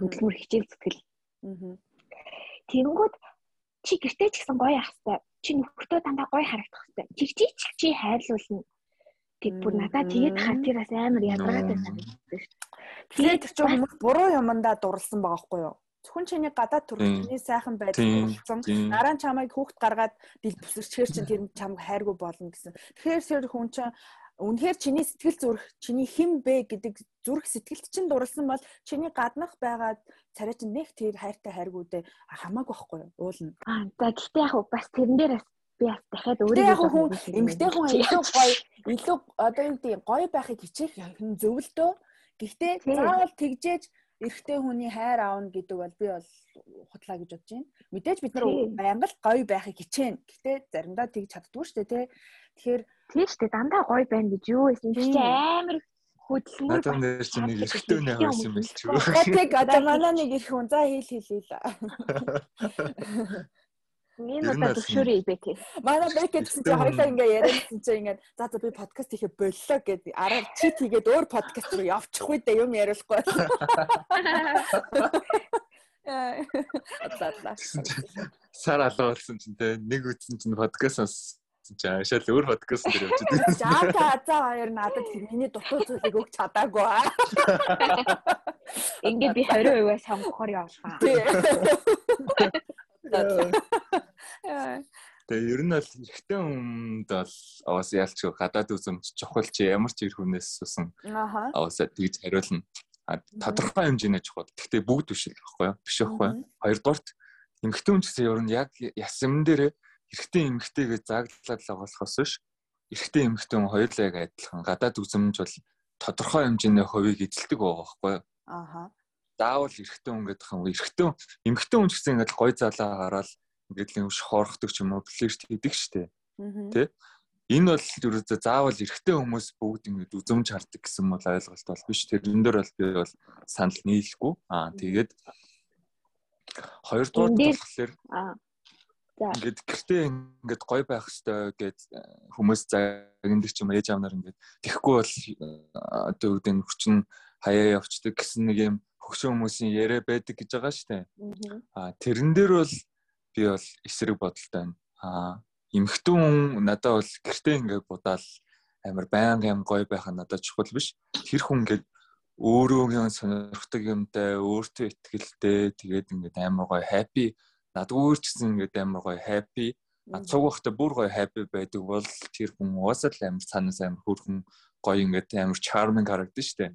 Хөдөлмөр хичээл зүтгэл. Тэнгүүд чи гэртээ ч гэсэн гоё ах хэвээр чи нөхөртөө дандаа гоё харагдах хэвээр чигчий ч чи хайрлуулна Тэг бүр надад тэгээд хаа тэр бас амар ядаргаатай санагддаг шүү. Тэгээд ч хүмүүс буруу юмдаа дурлсан байгаа байхгүй юу? Зөвхөн чиний гадаад төрөлхтний сайхан байдал болсон. Дараа нь чамайг хүүхд гаргаад дил бүсэрчээр чинь тэр чамайг хайргүй болно гэсэн. Тэгэхээр хүн чинь үнэхээр чиний сэтгэл зүрх, чиний хэн бэ гэдэг зүрх сэтгэлд чинь дурлсан бол чиний гаднах байгаад царай чинь нэг тэр хайртай хайргуудээ хамаагүй байхгүй юу? Уулна. Аа за гэхдээ яг бас тэрэн дээр бас би бас дахиад өөрийгөө хүн эмгтэй хүн илүү гоё илүү одоо юу гэдэг гоё байхыг хичээх хүн зөвлөдөө гэхдээ заавал тэгжээж эрэгтэй хүний хайр аавна гэдэг бол би бол худлаа гэж бодож байна. Мэдээж бид нар байнга л гоё байхыг хичээнэ. Гэхдээ заримдаа тэгж чаддгүй шүү дээ, тий. Тэгэхээр тий шүү дээ, дандаа гоё байна гэж юу гэсэн чи амар хөдөлмөр надад нэр чинь нэг эрэгтэй үнэ хавьсан юм биш үү? Тэг одоо манай нэг ирэх хүн за хийл хийлээ л. Энэ удаа төвшөөрэй бэкэ. Манай бэкэ гэсэн чи хоёлаа ингээ яриадсан чи ингээ за за би подкаст хийхэ боллоо гэд араа чит хийгээд өөр подкаст руу явчихгүй дээ юм яриулахгүй. Атлаа. Сар алга болсон чинь те нэг үтсэн чинь подкаст чинь шал өөр подкаст дээр явж байгаа. За та за хоёр надад миний дутуу зүйлийг өгч чадаагүй. Ингээ би 20% сонгохоор явуулгаа. Тэгээ ер нь бол эрэгтэй хүнд бол аваас ялч гадаад үзэмж чухал чи ямар ч эр хүнээс сусан. Аваас тэгж хариулна. Тодорхой хэмжээний чухал. Гэхдээ бүгд биш л байхгүй юу? Биш байхгүй юу? Хоёрдугаарт эмэгтэй хүн гэсэн ер нь яг ясман дээр эрэгтэй эмэгтэйгээ зааглалаад л болохоос биш. Эрэгтэй эмэгтэй хүн хоёулаа яг адилхан. Гадаад үзэмж бол тодорхой хэмжээний хувийг эзэлдэг байгаа байхгүй юу? Ааха заавал эрэгтэй хүн гэдэг юм. Эрэгтэй эмэгтэй хүн ч гэсэн ингээд гой залаа хараад ингээд л юм шохорхдаг ч юм уу флирт хийдэг штэ. Тэ? Энэ бол ерөөдөө заавал эрэгтэй хүмүүс бүгд ингээд үзэмж хардаг гэсэн бол ойлголт бол биш. Тэрэн дээр бол би бол санал нийлэхгүй. Аа тэгээд хоёрдугаар болохоор ингээд гэртээ ингээд гой байх хэвээр гэд хүмүүс загиндаг ч юм ээж аавнаар ингээд тэгэхгүй бол одоо үүдэн хүчин хаяа явцдаг гэсэн нэг юм хөгшин хүмүүсийн яриа байдаг гэж байгаа шүү дээ. Аа тэрэн дээр бол би бол эсрэг бодолтой байна. Аа эмхтэн хүн надад бол гэртээ ингээд будаал амар байнга юм гоё байх нь надад чухал биш. Тэр хүн ингээд өөрөөгөө сонирхдаг юмтай, өөртөө ихтэй тэгээд ингээд амар гоё happy өөр ч гэсэн ингээд амар гоё happy цуг байхдаа бүр гоё happy байдаг бол тэр хүн уусаа л амар цаанаас амар хөрхөн гоё ингээд амар charming харагдаж штэ.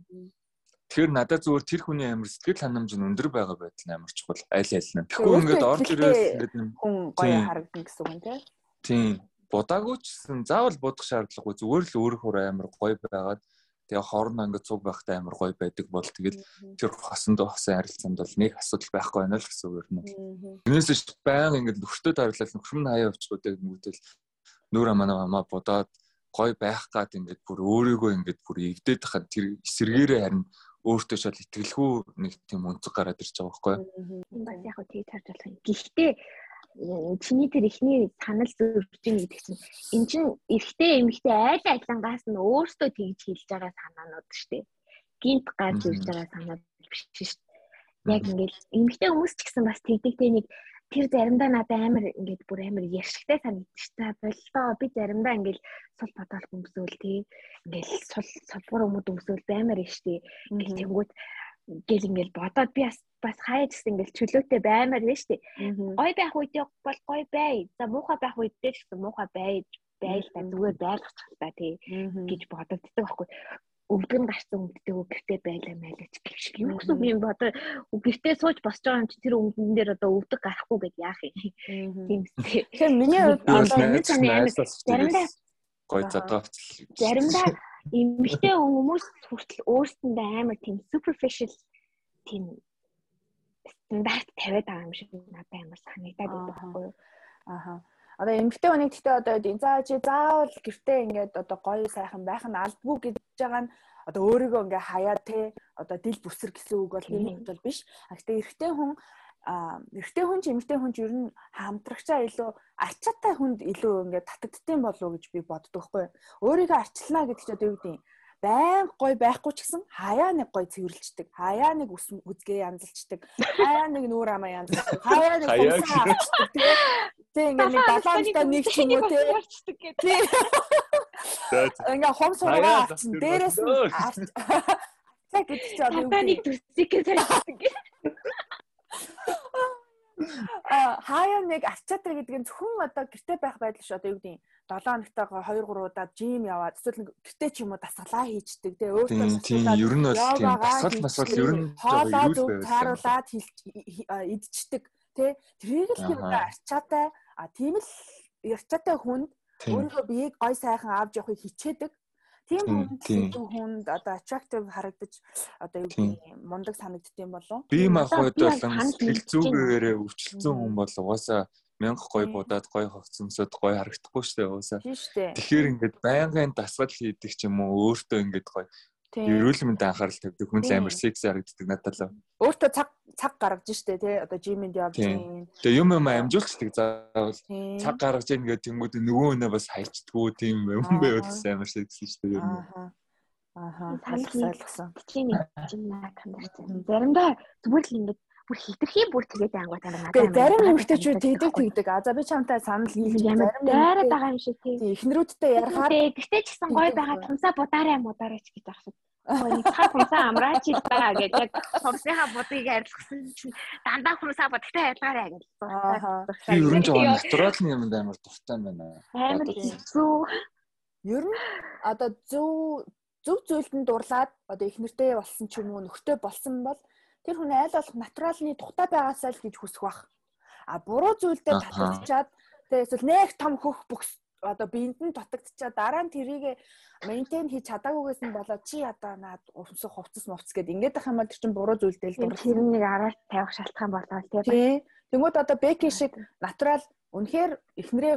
Тэгэхээр надад зүгээр тэр хүний амир сэтгэл ханамж нь өндөр байгаа байдал нь амар чухал аль аль нь. Тэгэхгүй ингээд орж ирээс ингээд хүн гоё харагдана гэсэн үг тийм. Тийм. будаагүй ч гэсэн заавал будах шаардлагагүй зүгээр л өөрөөр амар гоё байгаад тэгээ хоорондоо ингээд цуг байхтай амар гоё байдаг бол тэгэл тэр хосонд хосын харилцаанд бол нэг асуудал байхгүй байна л гэсэн үг юм. Тэрнээс ч баян ингээд нөхөртөө тарлал нөхөр нь хаяа авчихдаг нүгтэл нүүр амаа амаа будаад гоё байх гад ингээд бүр өөрийгөө ингээд бүр эвдээд хахад тэр эсэргээрээ харин өөртөө шал итгэлгүй нэг тийм өнцөг гараад ирж байгаа байхгүй юу. Бас яг хөө тийг тарж болох юм. Гэхдээ чиний тэр ихний санал зөрчил гэдэг чинь эн чин эрэгтэй эмэгтэй айл айлангаас нь өөртөө тэгж хэлж байгаа санаанууд шүү дээ. Гинт гарч ирж байгаа санаа биш шүү дээ. Яг ингээл эмэгтэй хүмүүс ч гэсэн бас тэгдэгтэй нэг тэр заримдаа надад амар ингээд бүр амар яшигтай санагдчих та боллоо би заримдаа ингээд сул бодол өмсөөл тий. Ингээд сул сулбар өмд өмсөөл баймаар штий ингээд тэнгууд гэл ингээд бодоод би бас бас хаяа гэсэн ингээд чөлөөтэй баймаар байна штий гой байх үедээ бол гой бай. За муухай байх үедээ ч гэсэн муухай байж байл та. Зүгээр байлгач та тий. Гэж бодогддог байхгүй өвдгөн гарсан өвддөг гэртээ байлаа майлаач гэх шиг. Юу гэсэн юм бо одоо гэртээ сууж босч байгаа юм чи тэр өвдөн дээр одоо өвдөг гарахгүй гэд яах юм? Тийм үстэй. Тэгэхээр миний хувьд одоо миний цааны амар заримдаа гой задаач заримдаа эмэгтэй хүмүүс хүртэл өөрсөндөө амар тийм superficial тийм стандарт тавиад байгаа юм шиг надад амар санагдаад байна байхгүй юу? Ааха одоо эмэгтэй хүнийг гэхдээ одоо за чи заавал гэртээ ингээд одоо гоё сайхан байх нь алдгүй гэж байгаа нь одоо өөрийгөө ингээ хаяа те одоо дил бүсэр гэсэн үг бол энэ бол биш. А гэхдээ эрэгтэй хүн эрэгтэй хүн ч эмэгтэй хүн ч ер нь хамтрагчаа илүү арчаатай хүнд илүү ингээ татагддсан болов уу гэж би боддог хгүй. Өөрийгөө арчлаа гэдэг чинь одоо юу гэдэг юм байн гой байхгүй ч гэсэн хаяа нэг гой цэвэрлждэг. Хаяа нэг үс үзгээ янзалчдаг. Хаяа нэг нүүр амаа янзалчдаг. Хаяа нэг хумсаа авчдаг. Тэг ингээ нэг далаантай нэг ч юм уу те. Тэг. Ингээ хом сургаа авчин дээрээс нь арчаа гэдэг чи одоо юу гэдэг. Нэг төсцийг сайждаг. А хаяа нэг арчаатар гэдэг нь зөвхөн одоо гэрте байх байдал ш одоо юу гэдэг 7 хоногтойгоо 2 3 удаа жим яваад эсвэл гэрте ч юм уу дасгалаа хийчдэг те өөртөө тийм ер нь бол тийм дасгал масгал ер нь хоолоо зөв тааруулаад идчихдэг те тэрийг л тийм арчаатай а тийм л арчаатай хүнд өөрийнхөө биеийг гой сайхан авч явахыг хичээдэг. Тийм хүнд хүнд одоо attractive харагдаж одоо юу гэдэг мундаг санагддсан болов би махбод болон сэтгэл зүгээрээ өвчлцэн хүн бол угаасаа мянга гой будаад гой хогцсонсод гой харагдахгүй шүү дээ уусаа. Тэгэхээр ингээд байнгын дасгал хийдэг ч юм уу өөртөө ингээд гой эрүүл мэнд анхаарал тавьдаг хүн амар секси харагддаг надад л. Өөртөө цаг цаг гаргаж штэ тий одоо жимэнд явж гин. Тэгээ юм юм амжуулцдаг заавал цаг гаргаж ийн гэдэг тэнгууд нөгөө өнөө бас хайчдгүү тийм юм бас амар секси штэ ер нь. Ааха. Ойлгосон. Чинь чинь наа камерч. Заримдаа зүгээр л ингээд бүр хитрхи бүр тэгээд ангуутай надад. Тэгээ зарим эмэгтэйчүүд тэгдэг тэгдэг. А за би чамтай санал хийх ямар дайраад байгаа юм шиг тийм. Эхнэрүүдтэй ярахаар гэхдээ ч гэсэн гой байгаа тунсаа будаарай мудаарай ч гэж ахшиг. Ой цаг хумсаа амраач илтаа гэж яг хумсынхаа будыг арилгасан чинь дандаа хумсаа будагтай ялгаарай гэж. Би ерөн жоо натурал юм амар дуртай байна. Амар зүв. Ер нь одоо зөв зөв зүйлдэнд дурлаад одоо их нэртэй болсон ч юм уу нөхтэй болсон бол тэр хүн айл болох натуралны тухтай байгаасаа л гэж хүсэх бах. А буруу зүйлдээ татгалзчаад тэгээ эсвэл нэг том хөх бүкс одоо биенд нь дутагдчихаа дараа нь тэрийг мейнтейн хийж чадаагүйгээс нь болоод чи одоо наад өмсөх хувцас мовц гэд ингээд ах юм бол тэр чинь буруу зүйлдээ л дурлах. Тэрнийг араар тавих шалтгаан болоо тий. Тэнгүүд одоо беки шиг натурал Үнэхээр эхнэрээ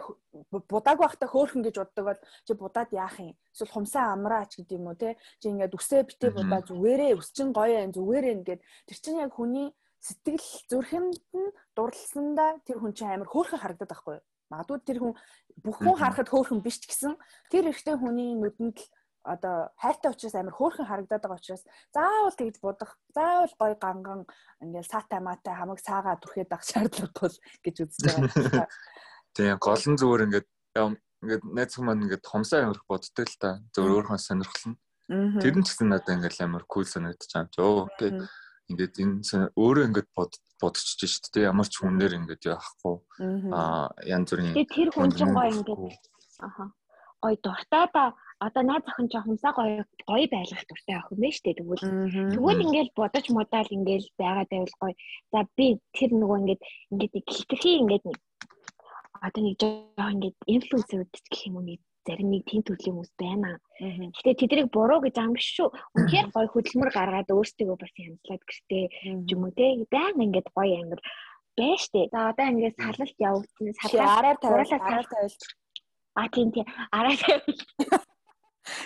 будааг байхдаа хөөхөн гэж боддог бол чи будаад яах юм? Эсвэл хумсаа амраач гэдэг юм уу те? Чи ингээд үсээ битээ будаа зүгээрээ өсчин гоё юм зүгээрээ ингээд тэр чинь яг хүний сэтгэл зүрхэнд нь дурлсандаа тэр хүн чинь амар хөөхөн харагдаад байхгүй юу? Магадгүй тэр хүн бүх хүн харахад хөөхөн биш ч гэсэн тэр эрэгтэй хүний нүдэнд л одоо хайртай учраас амар хөөрхөн харагдаад байгаа учраас заавал тэгж будах заавал гой ганган ингээл саатай матай хамаг цаагаа түрхээд авах шаардлагагүй гэж үзэж байгаа. Тийм гол нь зүгээр ингээд ингээд найз хүмүүс ингээд хомсоо амирх боддог л та. Зөвөр өөрхөн сонирхол нь. Тэр нь ч гэсэн надад ингээд амар кул санагдаж байгаа юм чи. Оо окей. Ингээд энэ өөрөө ингээд бод бодчихж шít те ямар ч хүнээр ингээд яахгүй. Аа янз бүрийн тэр хүн чинь гоё ингээд аха гоё дуртай да одоо найз охин ч хумсаа гоё гоё байлгах дуртай байна шүү дээ тэгвэл тэгвэл ингээл бодож модаал ингээл байгаад байвал гоё за би тэр нөгөө ингээд ингээд хитрхи ингээд одоо нэг жоо ингээд инфлюенсерүүд гэх юм уу нэг зарим нэг тийм төрлийн хүмүүс байна. Гэтэ тэднийг буруу гэж ам биш шүү. Үнэхээр гоё хөдөлмөр гаргаад өөрсдөө бас янзлаад гэртээ юм уу те. Баян ингээд гоё ангир байж тээ. За одоо ингээд салалт явагдсан. Салалт араар тавиулаад араар тавиулж. А тийм тийм араар тавиулж.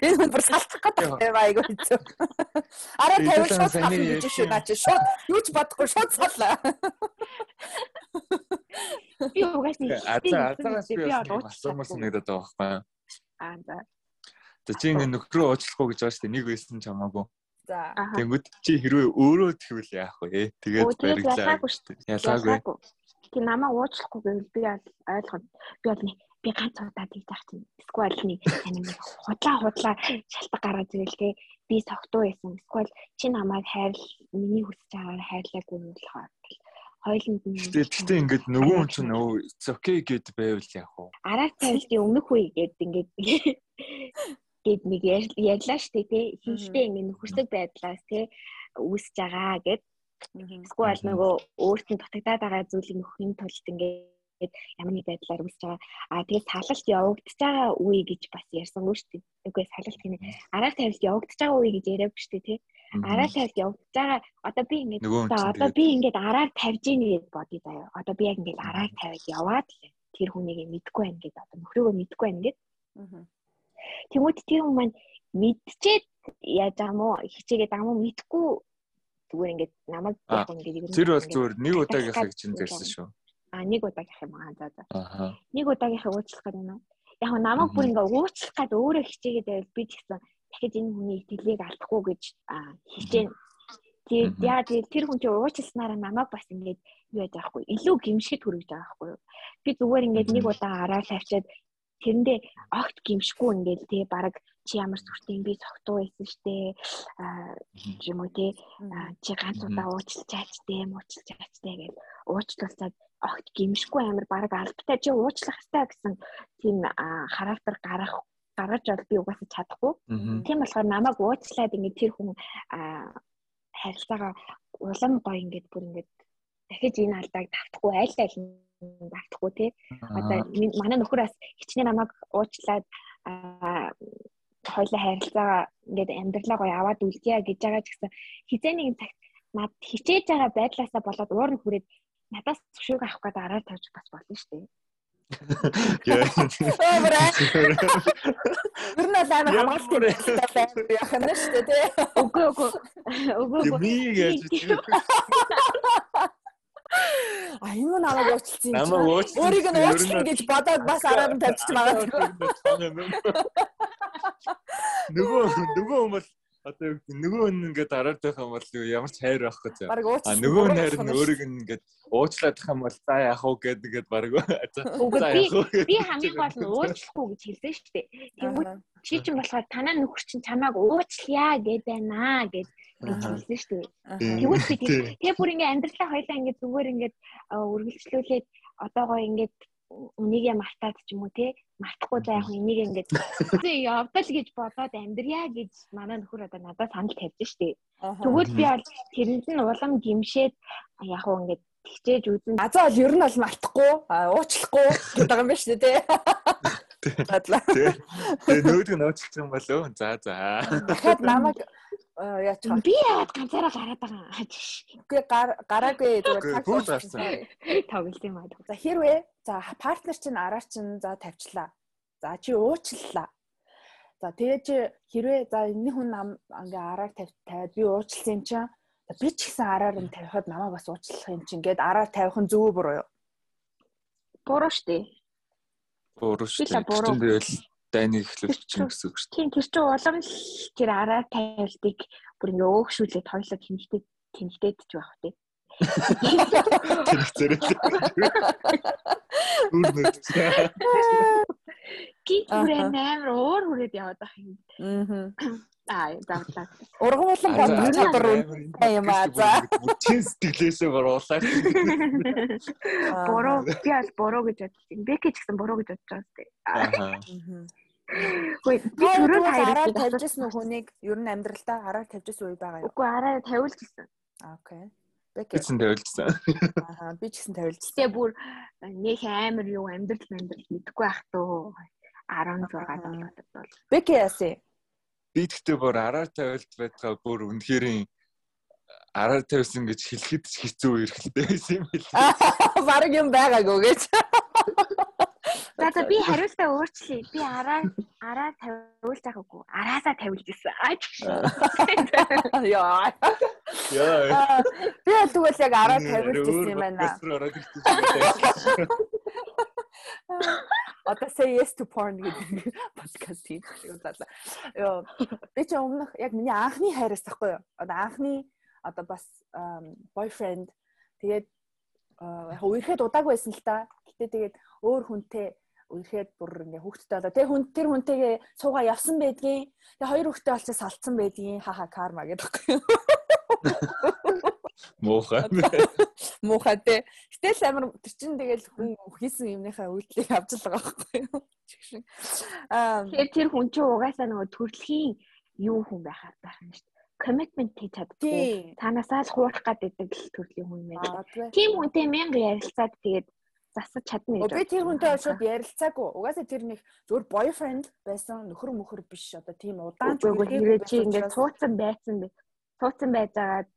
Энэ хүн бүр салцах гэдэг юм айгуу хэцүү. Араа тавиул шууд салах гэж шүү наа чи шууд юу ч бодохгүй шууд саллаа. Би угаас нэг азаа азаас би асуумар санагдаад байгаа байхгүй. Аа за. За чи ингэ нөхрөө уучлахгүй гэж байгаа шүү дээ. Нэг байсан ч хамаагүй. За. Тэнгүүд чи хэрвээ өөрөө тэгвэл яах вэ? Тэгээд бариглаа. Ялаагүй. Ти намаа уучлахгүй гэвэл би ойлгоод би бол би ганц удаа тийж ах чинь эсвэл нэг нэг худлаа худлаа шалтгаан гараад ирэл те. Би согтуу байсан. Эсвэл чи намайг хайрл миний хүсэж байгаагаар хайрлаагүй юм болохоор хойлонд нь Гэхдээ ингээд нөгөө хүн чинь өө it's okay гэд байвал яах вэ? Араа тавилтын өмнөх үе гэд ингээд гээд нэг ярьлаа штэ тий хинхтэй ингээд нөхөрсөг байдлаас тий үүсэж байгаа гэд. Эсвэл нөгөө өөрт нь дутагдаад байгаа зүйлийг нөхөхийн тулд ингээд ямар нэг байдлаар үүсэж байгаа. Аа тэгээд салалт явагдаж байгаа үе гэж бас ярьсан шүү дээ. Үгүй салалт гинэ. Араа тавилт явагдаж байгаа үе гэж яриаг шүү дээ тий араа тавьж явагдаж байгаа одоо би ингээд одоо би ингээд араар тавьж ийн гэж бодъё заяа. Одоо би яг ингээд араар тавиад яваад л тэр хүнийг мэдгүй байх гэдэг одоо нөхрөөгөө мэдгүй байх гэдэг. Тэмүүт тэр хүн маань мэдчихэд яаж байгаа мó хичээгээд байгаа мó мэдгүй зүгээр ингээд намайг яг ингээд Тэр бол зүгээр нэг удаагийнхаа чинь зэрсэн шүү. А нэг удаагийнх юм аа за за. Нэг удаагийнхаа уучлах гэдэг юм. Яг намайг бүр ингээд уучлах гэдэг өөрөө хичээгээд байвал би ч гэсэн дахиж энэ хүний итгэлийг алдахгүй гэж хичээн. Тэгээд яа тэгээд тэр хүн чинь уучласнараа намайг бас ингээд юу яаж аахгүй илүү гимшгэд хүрэж байгаа байхгүй юу. Би зүгээр ингээд нэг удаа араа тавьчаад тэрэндээ огт гимшгүй ингээд тий баг чи ямар сүртэй би цогтуу байсан штэ а юм уу тий чи ганц удаа уучлаач тий муучлаач тий гэж уучлуулсаад огт гимшгүй амар баг албатай чи уучлах хэрэгтэй гэсэн тийм характер гарах гаргаж бол би угаасаа чадахгүй. Тийм болохоор намайг уучлаад ингээд тэр хүн харилцаагаа улам гоё ингээд бүр ингээд дахиж энэ алдааг давтахгүй аль аль нь давтахгүй тий. Одоо манай нөхөр бас хичнээн намайг уучлаад хоёлаа харилцаагаа ингээд амьдралаа гоё аваад үлдъя гэж байгаа ч гэсэн хизээ нэгэн цагт над хичээж байгаа байдлаасаа болоод уур нь хүрээд надаас зөвшөөрөг авах гэдэг араар тавьж бас болно шүү дээ. Яа. Ер нь л амар хамгаалалтын байдлаар яах нь шүү дээ тий. Үгүй үгүй. Үгүй үгүй. Би яаж А энэ намайг уучлсан юм. Уучлсан. Өөрийг нь уучлсан гэж бодоод бас араар нь тавьчих магадгүй. Нөгөө нөгөө хүмүүс одоо юу гэдэг нөгөө нь ингээд дараад байх юм бол ямар ч хайр байхгүй заа. А нөгөө нь хайр нь өөрийг нь ингээд уучлаад байх юм бол за яах вэ гэдэг ингээд баг. За яах вэ? Би хамгийн гол нь уучлахгүй гэж хэлсэн шүү дээ. Тэнгүүд чи чинь болохоор танаа нөхөр чинь чамааг уучлая гэд байна гэж хэлсэн шүү дээ. Тэгвэл би тэгээ бүр ингээд амьдралаа хоёлаа ингээд зүгээр ингээд үргэлжлүүлээд одоо гоё ингээд үнийгээ мартаад ч юм уу те мартахгүй за яг энийг ингээд явдал гэж бодоод амьдрья гэж манай нөхөр одоо надад санал тавьж штэ. Тэгвэл би бол тэрэнд нь улам гимшээд яг уу ингээд тэгчээж үзэн. Азаа бол ер нь бол мартахгүй уучлахгүй гэдэг юм байна шүү дээ. Тэгээ нөөдөг нь уучлах юм болов. За за. Дахиад намайг яач би яагаад ганцаараа гараад байгаа. Үгүй гараагүй зүгээр таг гарсан. Тоглолт юм аа. За хэрвээ за партнер чинь араар чинь за тавьчлаа. За чи уучлалаа. За тэгээ чи хэрвээ за энэ хүн нам ингээ араар тавиад би уучлсан юм чинь би ч гэсэн араар нь тавихад намайг бас уучлах юм чинь гээд араар тавих нь зөв буруу юу? Буруу штэ. Буруу штэ. Тэгвэл дайныг эхлүүлчих чинь гэсэн үг шүү дээ. Тийм тэр чинь улам л тэр араа тавилтыг бүр ингээ өөгшүүлээд хоёлоо тэнхтэй тэнхтэйдж байх тий. Тэр зэрэг. Үрнэт. Гит бүрэн амар уур хүрээд яваад байх юм. Аа. Аа, завлаа. Урган болон бодгоны дурын юм аа за. Чин сэтгэлээсээ боруулаад. Бороо би аль бороо гэж бодсон. Бэкэ ч гэсэн бороо гэж бодож байгаа сте. Аа. Үгүй би түрүү хараа тавьжсэн хүнийг ер нь амьдралдаа араар тавьжсэн үе байгаа юу? Үгүй араа тавиулж ирсэн. Окей. Би ч гэсэн тавилжсан. Аа би ч гэсэн тавилжсан. Гэтэ бүр нөх амар юу амьдрал амьдрал мэдэхгүй байх туу 16 болоод бол. Бэки яасан? Би тэгтээ бүр араар тавилт байтгаа бүр үнэхэрийн араар тавьсан гэж хэлэхэд ч хэцүү эрхэлтэй байсан юм бэл. Бараг юм байгаагүй гэж. За за би хариултаа өөрчлөе. Би араа араа тавиулж байгаагүй. Араасаа тавиулж ирсэн. Аа Яа. Яа. Би тэгвэл яг араа тавиулж ирсэн юм байна. Одоо say yes to porn гэдэг подкаст хийх удаа. Йоо би ч өмнөх яг миний анхны хайраас тахгүй юу? Одоо анхны одоо бас boyfriend тэгээд яг үерхэд удаагүй байсан л та. Гэтэ тэгээд өөр хүнтэй үерхэд бүр ингээ хүүхдтэй болоо. Тэгээ хүн тэр хүнтэйгээ суугаа явсан байдгийн. Тэгээ хоёр хүүхдтэй болчихсон салцсан байдгийн. Хаха карма гэдэг. Муухай. Муухай те. Гэтэл амар тэр чин тэгэл хүн хийсэн юмныхаа үйлдэлийг авч л байгаа байхгүй юу? Аа тэр тэр хүн чинь угаасаа нөгөө төрөлхийн юу хүн байхаар байх юм шүү дээ. Commitment хийж чаддгүй. Танасаа л хуурах гэдэг л төрлийн хүн юм байна. Тийм хүнтэй мянга ярилцаад тэгээд засаж чадна гэж. Би тэр хүнтэй шууд ярилцаагүй. Угаасаа тэр нэг зөвхөн boyfriend байсан нөхөр мөхөр биш одоо тийм удаан ч үгүй чи ингээд цууцсан байцсан бэ. Цууцсан байжгаад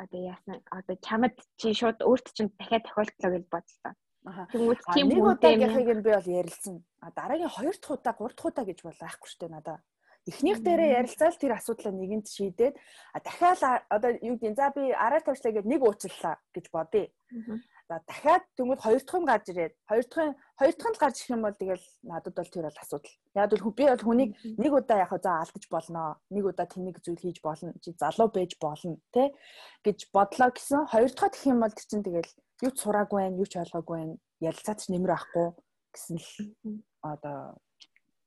одоо яасан одоо чамд чи шууд өөрт чинь дахиад тохиолдлоо гэж бодлоо. Тэнгүүд тийм нэг удаагийнхыг нь би бол ярилцсан. А дараагийн хоёр дахь удаа, гурав дахь удаа гэж бол байхгүй шүү дээ надаа. Эхнийх дээрээ ярилцаал тэр асуудлаа нэгэнд шийдээд а дахиад одоо юу гэдэг за би араа тавьчлаа гэд нэг уучлаа гэж бодъё. За дахиад тэнгууд хоёр дахь нь гарч ирээд хоёр дахь нь хоёр дахь нь гарч ирэх юм бол тэгэл надад бол тэр бол асуудал. Яг бол би бол хүнийг нэг удаа яг за алдаж болно. Нэг удаа тэнийг зүйл хийж болно. Чи залуу байж болно, тэ гэж бодлоо гэсэн. Хоёр дахь гэх юм бол тэр чинь тэгэл юу ч сураагүй байх, юу ч ойлгоогүй байх, ялцаач нэмэр авахгүй гэсэн л одоо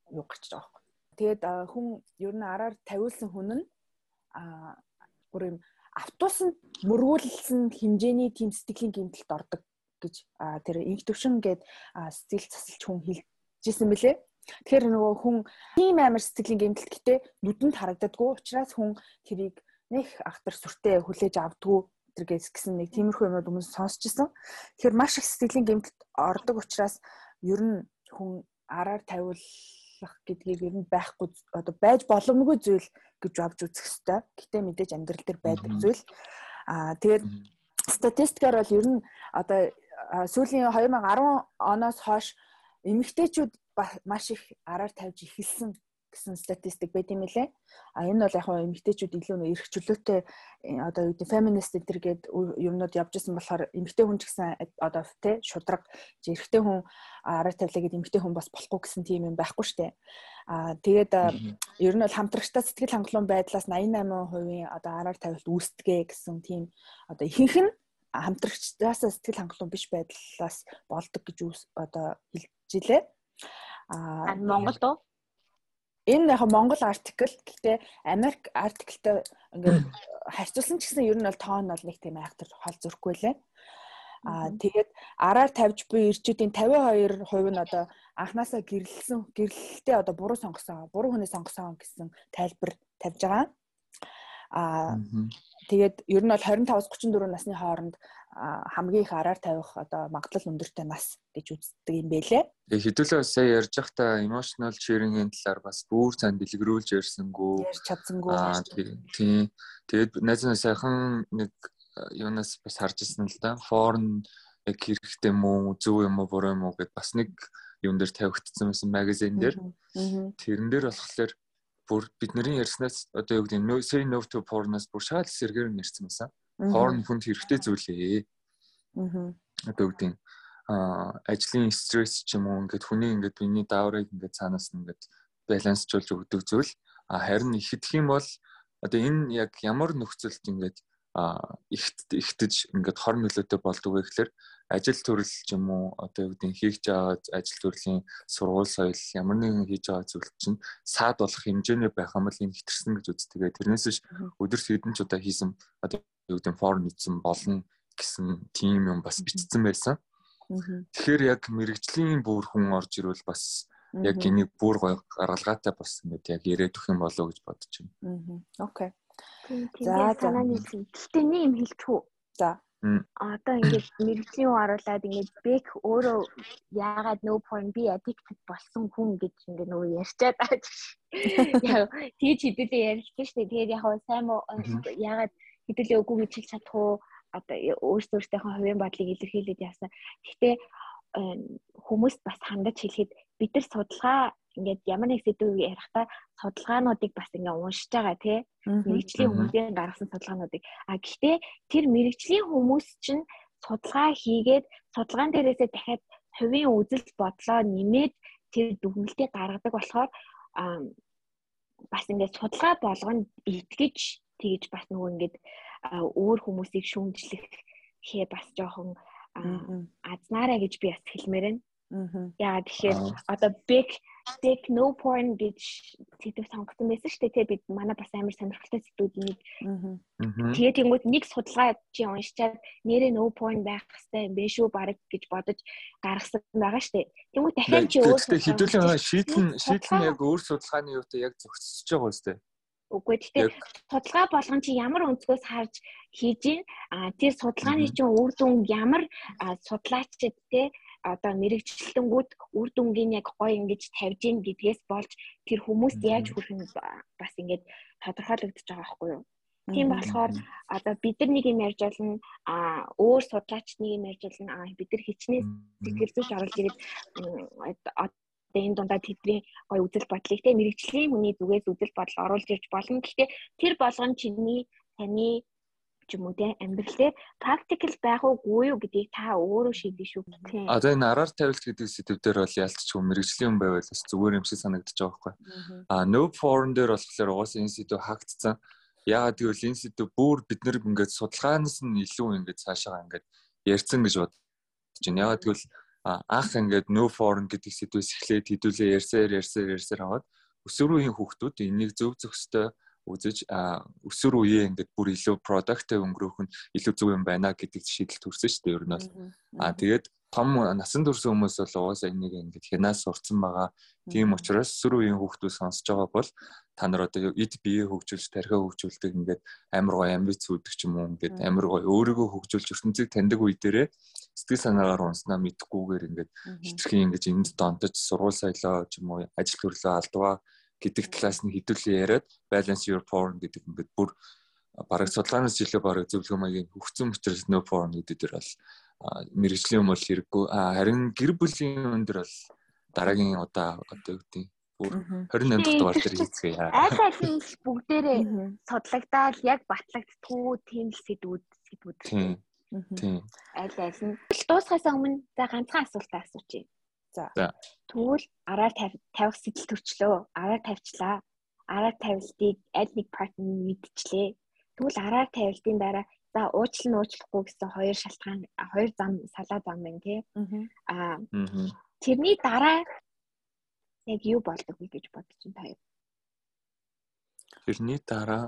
юу гарч байгаа байхгүй. Тэгээд хүн ер нь араар тавиулсан хүн нь а бүр юм автобусанд мөргүүлсэн хэмжээний тийм сэтгэлийн гэмтэлд ордог гэж тэр инх төвшин гээд сэтгэл засалч хүн хэлжсэн мөлий. Тэгэхээр нөгөө хүн тийм амар сэтгэлийн гэмтэлт гэтээ нүдэнд харагддаггүй учраас хүн тэрийг нэг ахтар сүртэй хүлээж авдггүй тэр гэсэн нэг тиймэрхүү юмуд өмнө сонсч ирсэн. Тэгэхээр маш их сэтгэлийн гэмтэлт ордог учраас ер нь хүн араар тавиул ажиллах гэдгийг ер нь байхгүй одоо байж боломгүй зүйл гэж авч үзэх хэрэгтэй. Гэтэ мэдээж амьдрал дээр байдаг зүйл. Аа тэгээд статистикаар бол ер нь одоо сүүлийн 2010 оноос хойш эмэгтэйчүүд маш их араар тавьж эхэлсэн гэсэн статистик байт юм лээ. А энэ бол яг хоо эмэгтэйчүүд илүү нөө эрх чөлөөтэй э, одоо юу гэдэг феминист энэ гээд юмнууд явж исэн болохоор эмэгтэй хүн ч гэсэн одоо тий шудраг эрэгтэй хүн араа тавилаа гэдэг эмэгтэй хүн бас болохгүй гэсэн тийм юм байхгүй штэ. А тэгээд ер нь бол хамтрагчтай сэтгэл хангалуун байдлаас 88% одоо араар тавилт үүсдэгэ гэсэн тийм одоо ихэнх нь хамтрагчдаас сэтгэл хангалуун биш байдлаас болдог гэж одоо хэлж илээ. А Монголд уу? Энэ яг Монгол артикл гэхдээ Америк артиклтай ингээд харьцуулсан ч гэсэн ер нь бол тоон бол нэг тийм айхтар хол зөрөхгүй лээ. Аа тэгээд араар тавьж буй ирчүүдийн 52% нь одоо анханасаа гэрлэлсэн гэрлэлтэй одоо буруу сонгосон, буруу хүнээ сонгосон гэсэн тайлбар тавьж байгаа. Аа тэгээд ер нь бол 25-аас 34 насны хооронд хамгийн их араар тавих одоо магадлал өндөртэй нас гэж үздэг юм бэлээ. Тэгээ хэдүүлээ сая ярьж байхдаа emotional sharing-ийн талаар бас бүр цаан дэлгэрүүлж ярьсангүй. Ярьж чадсангүй. Тийм. Тэгээд найз нь сайхан нэг юунаас бас харж ирсэн л да. Foreign яг хэрэгтэй мүү, зөв юм уу, буруу юм уу гэд бас нэг юм дээр тавигдсан байсан магазин дээр. Тэрэн дээр болохоор бүр бидний ярьснаас одоо юу гэдэг нь say no to porn-аас бүр шал сэргээр нэрсэн байсан хоорн хүнд хэрэгтэй зүйлээ. Аа. Одоо үгдийн а ажлын стресс ч юм уу ингээд хүний ингээд биений дааврыг ингээд цаанаас нь ингээд балансжуулж өгдөг зүйл. А харин ихэдх юм бол одоо энэ яг ямар нөхцөлд ингээд ихт ихтэж ингээд хор нөлөөтэй болдог вэ гэхээр ажил төрөл ч юм уу одоо юу гэдэг хийж байгаа ажил төрлийн сургууль соёл ямар нэгэн хийж байгаа зүйл чинь саад болох хэмжээний байх юм бол энэ хитэрсэн гэж үздэг. Тэрнээс ш өдөрт хэдэн ч удаа хийсэн одоо юу гэдэг форм нийцсэн болно гэсэн тийм юм бас бичсэн байсан. Тэгэхээр яг мэрэгжлийн бүр хүн орж ирвэл бас яг энийг бүр гоё гаргалгаатай бас ингээд яг яриад өгөх юм болоо гэж бодож байна. Окей. За санааны гэхдээ нэг юм хэлчихв. За. Одоо ингээд мэрэгжлийн хүн оруулаад ингээд бэк өөрөө яагаад no point би addicted болсон хүн гэж ингээд нөгөө ярьчаад байгаа шүү. Яг тийж хэдүүлээ ярилцсан шүү. Тэгээд яг сайн муу яагаад хэдүүлээ үгүй гэж хэлж чадах уу? Одоо өөрсдөө өөртөөхөө хувийн бодлыг илэрхийлээд яасан. Гэхдээ хүмүүст бас хандаж хэлэхэд бид нар судалгаа ингээд ямар нэг сэдвийг ярихдаа судалгаануудыг бас ингээ уншиж байгаа тий мэрэгжлийн хүмүүсийн гаргасан судалгаануудыг. А гэхдээ тэр мэрэгжлийн хүмүүс чинь судалгаа хийгээд судалгаан дээрээсээ дахиад хувийн үзэл бодлоо нэмээд тэр дүгнэлтийг гаргадаг болохоор бас ингээд судалгаа болгонд итгэж тэгж бас нөгөө ингээд өөр хүмүүсийг шүүмжлэх хээ бас жоохон азнаараа гэж би бас хэлмээр байна. Яа тэгэхээр одоо big big no porn гэж сэдв сонгосон байсан шүү дээ. Бид манай бас амар сонирхолтой сэдвүүдийг тэгээд тэнгууд нэг судалгаа чи уншичаад нэрээ no porn байх хэрэгтэй юм бэ шүү баг гэж бодож гаргасан байгаа шүү дээ. Тэнгууд дахиад чи өөр хэдүүлэн шийдэл шийдэл нь яг өөр судалгааны юутай яг зохицож байгаа үстэй. Үгүй гэхдээ судалгаа болгон чи ямар өнцгөөс харж хийж гин а тэр судалгааны чинь үр дүн ямар судлаачид те одоо мэрэгчлэлтэнгүүд үр дүнгийн яг гоё ингэж тавьж гин гэдгээс болж тэр хүмүүст яаж хүрэх нь бас ингэж тодорхойлогдож байгаа байхгүй юу. Тийм болохоор одоо бид нар нэг юм ярьж болно а өөр судлаач нэг юм ярьж болно а бид нар хичнээн сэтгэл зүйч оруулж ирээд одоо энэ дундаа тэдний гоё үзэл бодлыг те мэрэгжлийн хүний зүгээс үзэл бодол оруулж ирж болно. Гэхдээ тэр болгон чиний таны ч юм уу те амьдралээ практикл байх уугүй юу гэдгийг та өөрөө шийдэх шүү. Одоо энэ араар тавилт гэдэг сэдв дээр бол ялцчих юм мэрэгжлийн хүн байвал бас зүгээр юм шиг санагдаж байгаа байхгүй. А no foreign дээр болохоор угаасаа энэ сэдв хагдцсан. Яагаад гэвэл энэ сэдв бүр бид нэр ингээд судалгаанаас нь илүү ингээд цаашаа ингээд ярьсан гэж бодож байна. Яагаад гэвэл анх ингээд no foreign гэдэг сэдвээс эхлээд хэдүүлээ ярьсаар ярьсаар ярьсаар аваад өсвөрийн хүүхдүүд энийг зөв зөвхөстэй үзэж өсвөр үеэ ингээд бүр илүү productive өнгөрөөх нь илүү зөв юм байна гэдэг шийдэл төрсөн шүү дээ ер нь бол. Аа тэгээд том насан турш хүмүүс бол угаасаа энийг ингээд хянаас сурцсан байгаа. Тийм учраас өсвөр үеийн хүүхдүүд сонсож байгаа бол та нар одоо эд бие хөгжүүлж тархиа хөгжүүлдэг ингээд амар гоё амбиц үүдэг ч юм уу ингээд амар гоё өөрийгөө хөгжүүлж ертөнцийг таньдаг үе дээрээ сэтгэл санаагаар унснаа мэдхгүйгээр ингээд хитрхийн ингээд энд донтож сургууль соёлоо ч юм уу ажил төрлөө алдваа гэдэг талаас нь хэдүүлээ яриад balance your porn гэдэг ингээд бүр бараг судалгаанаас жилээ бараг зөвлөгөө маягийн хөгцсөн учраас no porn гэдэг дээр бол мэрэгжлийн юм бол хэрэггүй харин гэр бүлийн өндөр бол дараагийн удаа одоо үгтэй бүр 28 дахь дугаар дээр хийцгээе. Аль нь бүгдээрээ судлагдаад яг батлагдтгүй тийм л сэдвүүд сэдвүүд. Тийм. Аль аль нь дуусгаас өмнө за ганцхан асуулт асуучих. За. Тэгвэл араар тавих сэтэл төрчлөө. Араар тавьчлаа. Араар тавилтыг аль нэг партнер мэдчихлээ. Тэгвэл араар тавилтын дараа за уучлал нь уучлахгүй гэсэн хоёр шалтгаан хоёр зам салаа зам байна тий. Аа. Тэрний дараа яг юу болдог вэ гэж бодож байна та. Тэрний дараа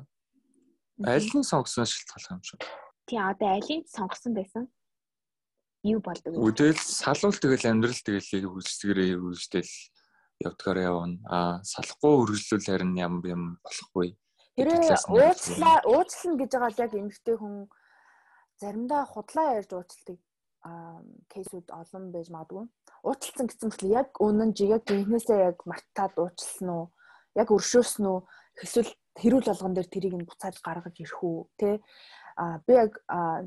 аль нь сонгосон шалтгаалах юм шиг. Тий одоо алийг сонгосон байсан юу болдог вэ? Үдэл салуул тэгэл амьдрал тэгэл үргэлжлэгээрээ үргэлжлэл явдгаар явна. Аа салахгүй үргэлжлүүл харин ямар юм болохгүй. Тэрээ уучлаа уучлана гэж байгаа л яг эмгтэй хүн заримдаа худлаа ярьж уучлалтыг кейсүүд олон байж магадгүй. Уучлалсан гэсэн мэт яг үнэн жигээ гинхнээсээ яг мартаад уучлсан уу? Яг өршөөсөн үү? Эсвэл хэрүүл болгон дээр тэрийг нь буцааж гаргаж ирэх үү? Тэ? А би яг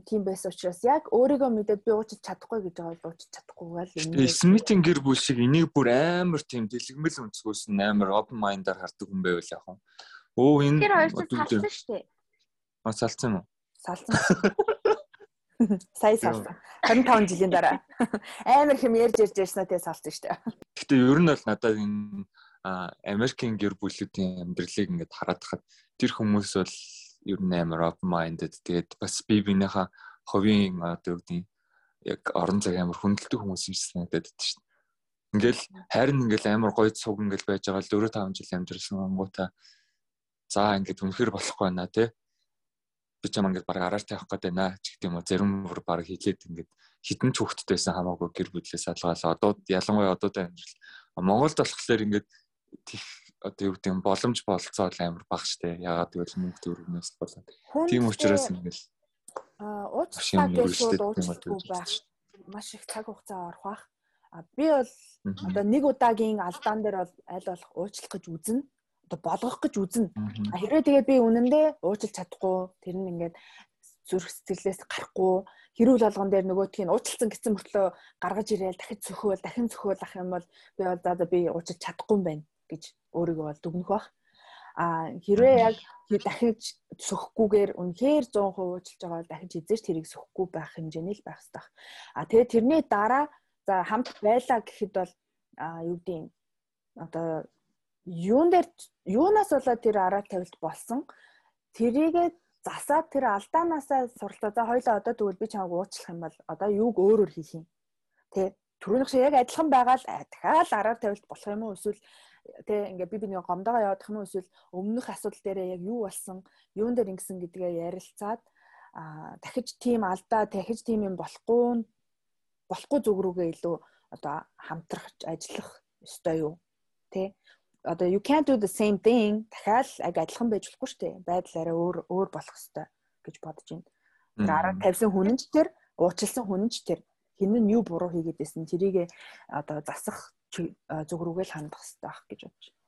тийм байсан учраас яг өөрийгөө мэдээд би уучиж чадахгүй гэж байгаа уучиж чадахгүй гал энэ Смитийн гэр бүл шиг энийг бүр амар тийм дэлгэмэл өнцгөөс нь амар open mind-аар хардаг хүн байвал яах вэ? Өө энэ Тэр хоёр ч салсан шүү дээ. А салсан уу? Салсан. Сая салсан. 25 жилийн дараа амар хэм ярьж ярьж ярьснаа тэгээ салсан шүү дээ. Гэтэ ер нь бол надад энэ Америкийн гэр бүлүүдийн амьдралыг ингээд хараад хахад тэр хүмүүс бол ер нь амар open minded тэгээд бас би бинийхээ ховийн одоо үгдийн яг орон зай амар хүндэлдэг хүмүүс юм шиг санагдаад байдаг шин. Ингээл хайрн ингээл амар гоё цуг ингээл байж байгаа л 4 5 жил амьдрсан ангуута за ингээд үнэхэр болохгүй байна тий. Би ч юм ингээд баг араар тавих гээд байна ч гэдэг юм уу зарим бүр баг хилээд ингээд хитэн ч хөвгттэйсэн хамаагүй гэр бүлээс алгаалаа. Одоо ялангуяа одоотой амьдрал Монголд болохоор ингээд одоо юу гэдэг нь боломж болцоо амар бага штэ. Ягаад гэвэл мөнгө төгрөгнөөс болоод. Тийм учраас ингээл Аа уучлаа гэж уучлахгүй байх маш их цаг хугацаа орох бах. А би бол одоо нэг удаагийн алдаан дээр бол аль болох уучлах гэж үзнэ. Одоо болгох гэж үзнэ. Хэрвээ тэгээд би үнэндээ уучлах чадахгүй тэр нь ингээд зүрх сэтгэлээс гарахгүй хэрүүл болгон дээр нөгөөтг нь уучлалцсан гэсэн мөртлөө гаргаж ирээл дахиж цөхөөл дахин цөхөөл ах юм бол би бол за би уучлах чадахгүй юм байна гэж өөрийгөө бол дүгнэх бах. А хэрвээ яг дахиж сөхөхгүйгээр үнэхээр 100% уучлж байгаа бол дахиж эзэж тэрийг сөхөхгүй байх хэмжээний л байх хэрэгтэй. А тэгээд тэрний дараа за хамт байлаа гэхэд бол а юу гэдэг юм одоо юун дээр юунаас болоод тэр араа тавилт болсон тэрийгээ засаад тэр алдаанаасаа суралцаа. За хоёлаа одоо тэгвэл би чамайг уучлах юм бол одоо юуг өөрөөр хийх юм. Тэ түрүүнийх шиг яг адилхан байгаа л дахиад араар тавилт болох юм уу эсвэл тэ ингээ би биний гомдоогоо явах юм эсвэл өмнөх асуудал дээр яг юу болсон, юун дээр ингэсэн гэдгээ ярилцаад дахиж тийм алдаа, дахиж тийм юм болохгүй болохгүй зүг рүүгээ илүү одоо хамтрах ажиллах ёстой юу? Тэ одоо you can't do the same thing дахиад аг адилхан байж болохгүй шүү дээ. Байдал арай өөр өөр болох хэвээр гэж бодож байна. Арга тавьсан хүн нь ч тэр уучлсан хүн нь ч тэр хин нь юу буруу хийгээд байсан тэрийг одоо засах зүг рүүгээ л хандах хэрэгтэй байх гэж бодож байна.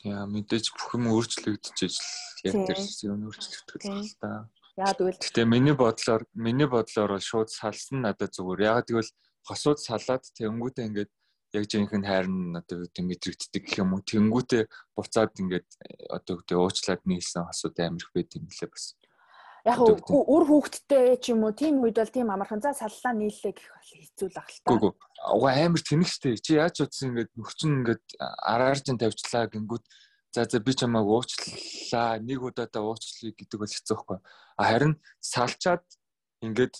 Яа мэдээж бүх юм өөрчлөгдөж ижил яг тэр юм өөрчлөгдөх л та. Яа тэгвэл Гэтэ миний бодлоор миний бодлоор бол шууд салсан надад зүгээр. Ягаад гэвэл хосууд салаад тэнгүүтээ ингээд яг жинхэнэ хайрн одоо үүдээ мэдрэгддэг гэх юм уу тэнгүүтээ буцаад ингээд одоо үүдээ уучлаад нийлсэн хасууд амирх байт юм лээ бас яг үр хүүхдтэй ч юм уу тийм үед бол тийм амархан за саллаа нийллээ гэх бол хэцүү л ах л та. Үгүй угаа амир тэнэгстэй. Чи яаж утсан ингээд нөхцөн ингээд араар чин тавьчлаа гингүүд за за би чамайг уучлаа нэг удаадаа уучлая гэдэг бол хэцүү байхгүй. Харин салчаад ингээд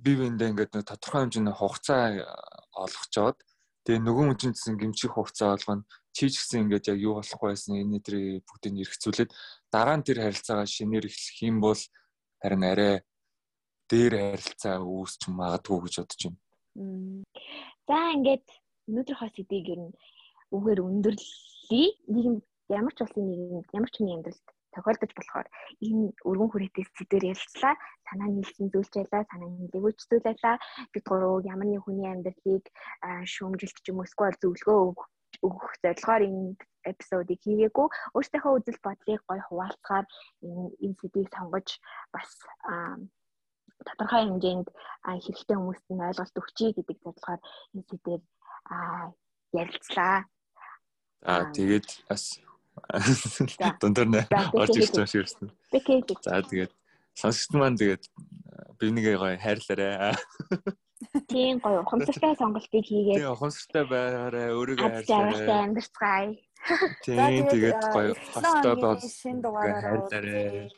бие биендээ ингээд нэг тодорхой хэмжээний хугацаа олгочоод Тэгээ нөгөө хүн чинь гэсэн гимчих хугацаа болгоно. Чи ч гэсэн ингээд яг юу болох байсан энэ өдрийг бүгдийг эргцүүлээд дараа нь тэр харилцаагаа шинээр эхлэх юм бол харин арай дээр харилцаа үүсч магадгүй гэж бодож байна. За ингээд өнөөдрийнхөө сэдвийг ер нь үгээр өндөрлөе. Нийгэм ямар ч улсын нийгэм ямар ч хүний амьдралд тохиолдож болохоор энэ өргөн хүрээтэй сэдвээр ярилцлаа. Санаа нийлсэн зүйлч байлаа, санаа нийлээгүй зүйл байлаа. Бид гурав ямар нэг хүний амьдралыг шүүмжилт ч юм уу эсвэл зөвлөгөө өгөх зорилгоор энэ эпизодыг хийгээгүй. Өөрсдийнхөө үзэл бодлыг гой хуваалцахаар энэ энэ сэдвийг сонгож бас тодорхой хэмжээнд хэрэгтэй хүмүүст нь ойлголт өгчий гэдэг зорилгоор энэ сэдвээр ярилцлаа. Аа тэгээд бас Дундор нэ орж ирж байгаа ширсэн. За тэгээд сонсогч маань тэгээд бивнийгээ гоё хайрлаарай. Тийм гоё ухамсартай сонголтыг хийгээд. Тийм ухамсартай байгаарай, өөрийгөө хайрлаарай. Амьдцгаая. Тийм тэгээд гоё хостой бол шинэ дугаараар.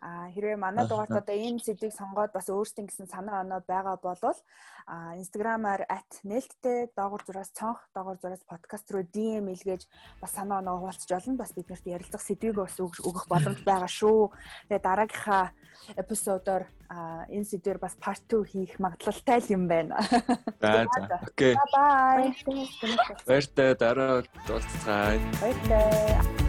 А хэрвээ манай дугаарт одоо энэ сэдвийг сонгоод бас өөрсдийн гэсэн санаа оноо байгаа болвол а инстаграмаар @нэлттэй доогуур зураас цонх доогуур зураас подкаст руу DM илгээж бас санаа оноо хуваалцж олно. Бас биднэрт ярилцах сэдвийг бас өгөх боломж байгаа шүү. Тэгээ дараагийнхаа эпизодоор энэ сэдвэр бас part 2 хийх магадлалтай юм байна. За за. Окей. Bye. Баяртай дараа уулзцгаая. Баяртай.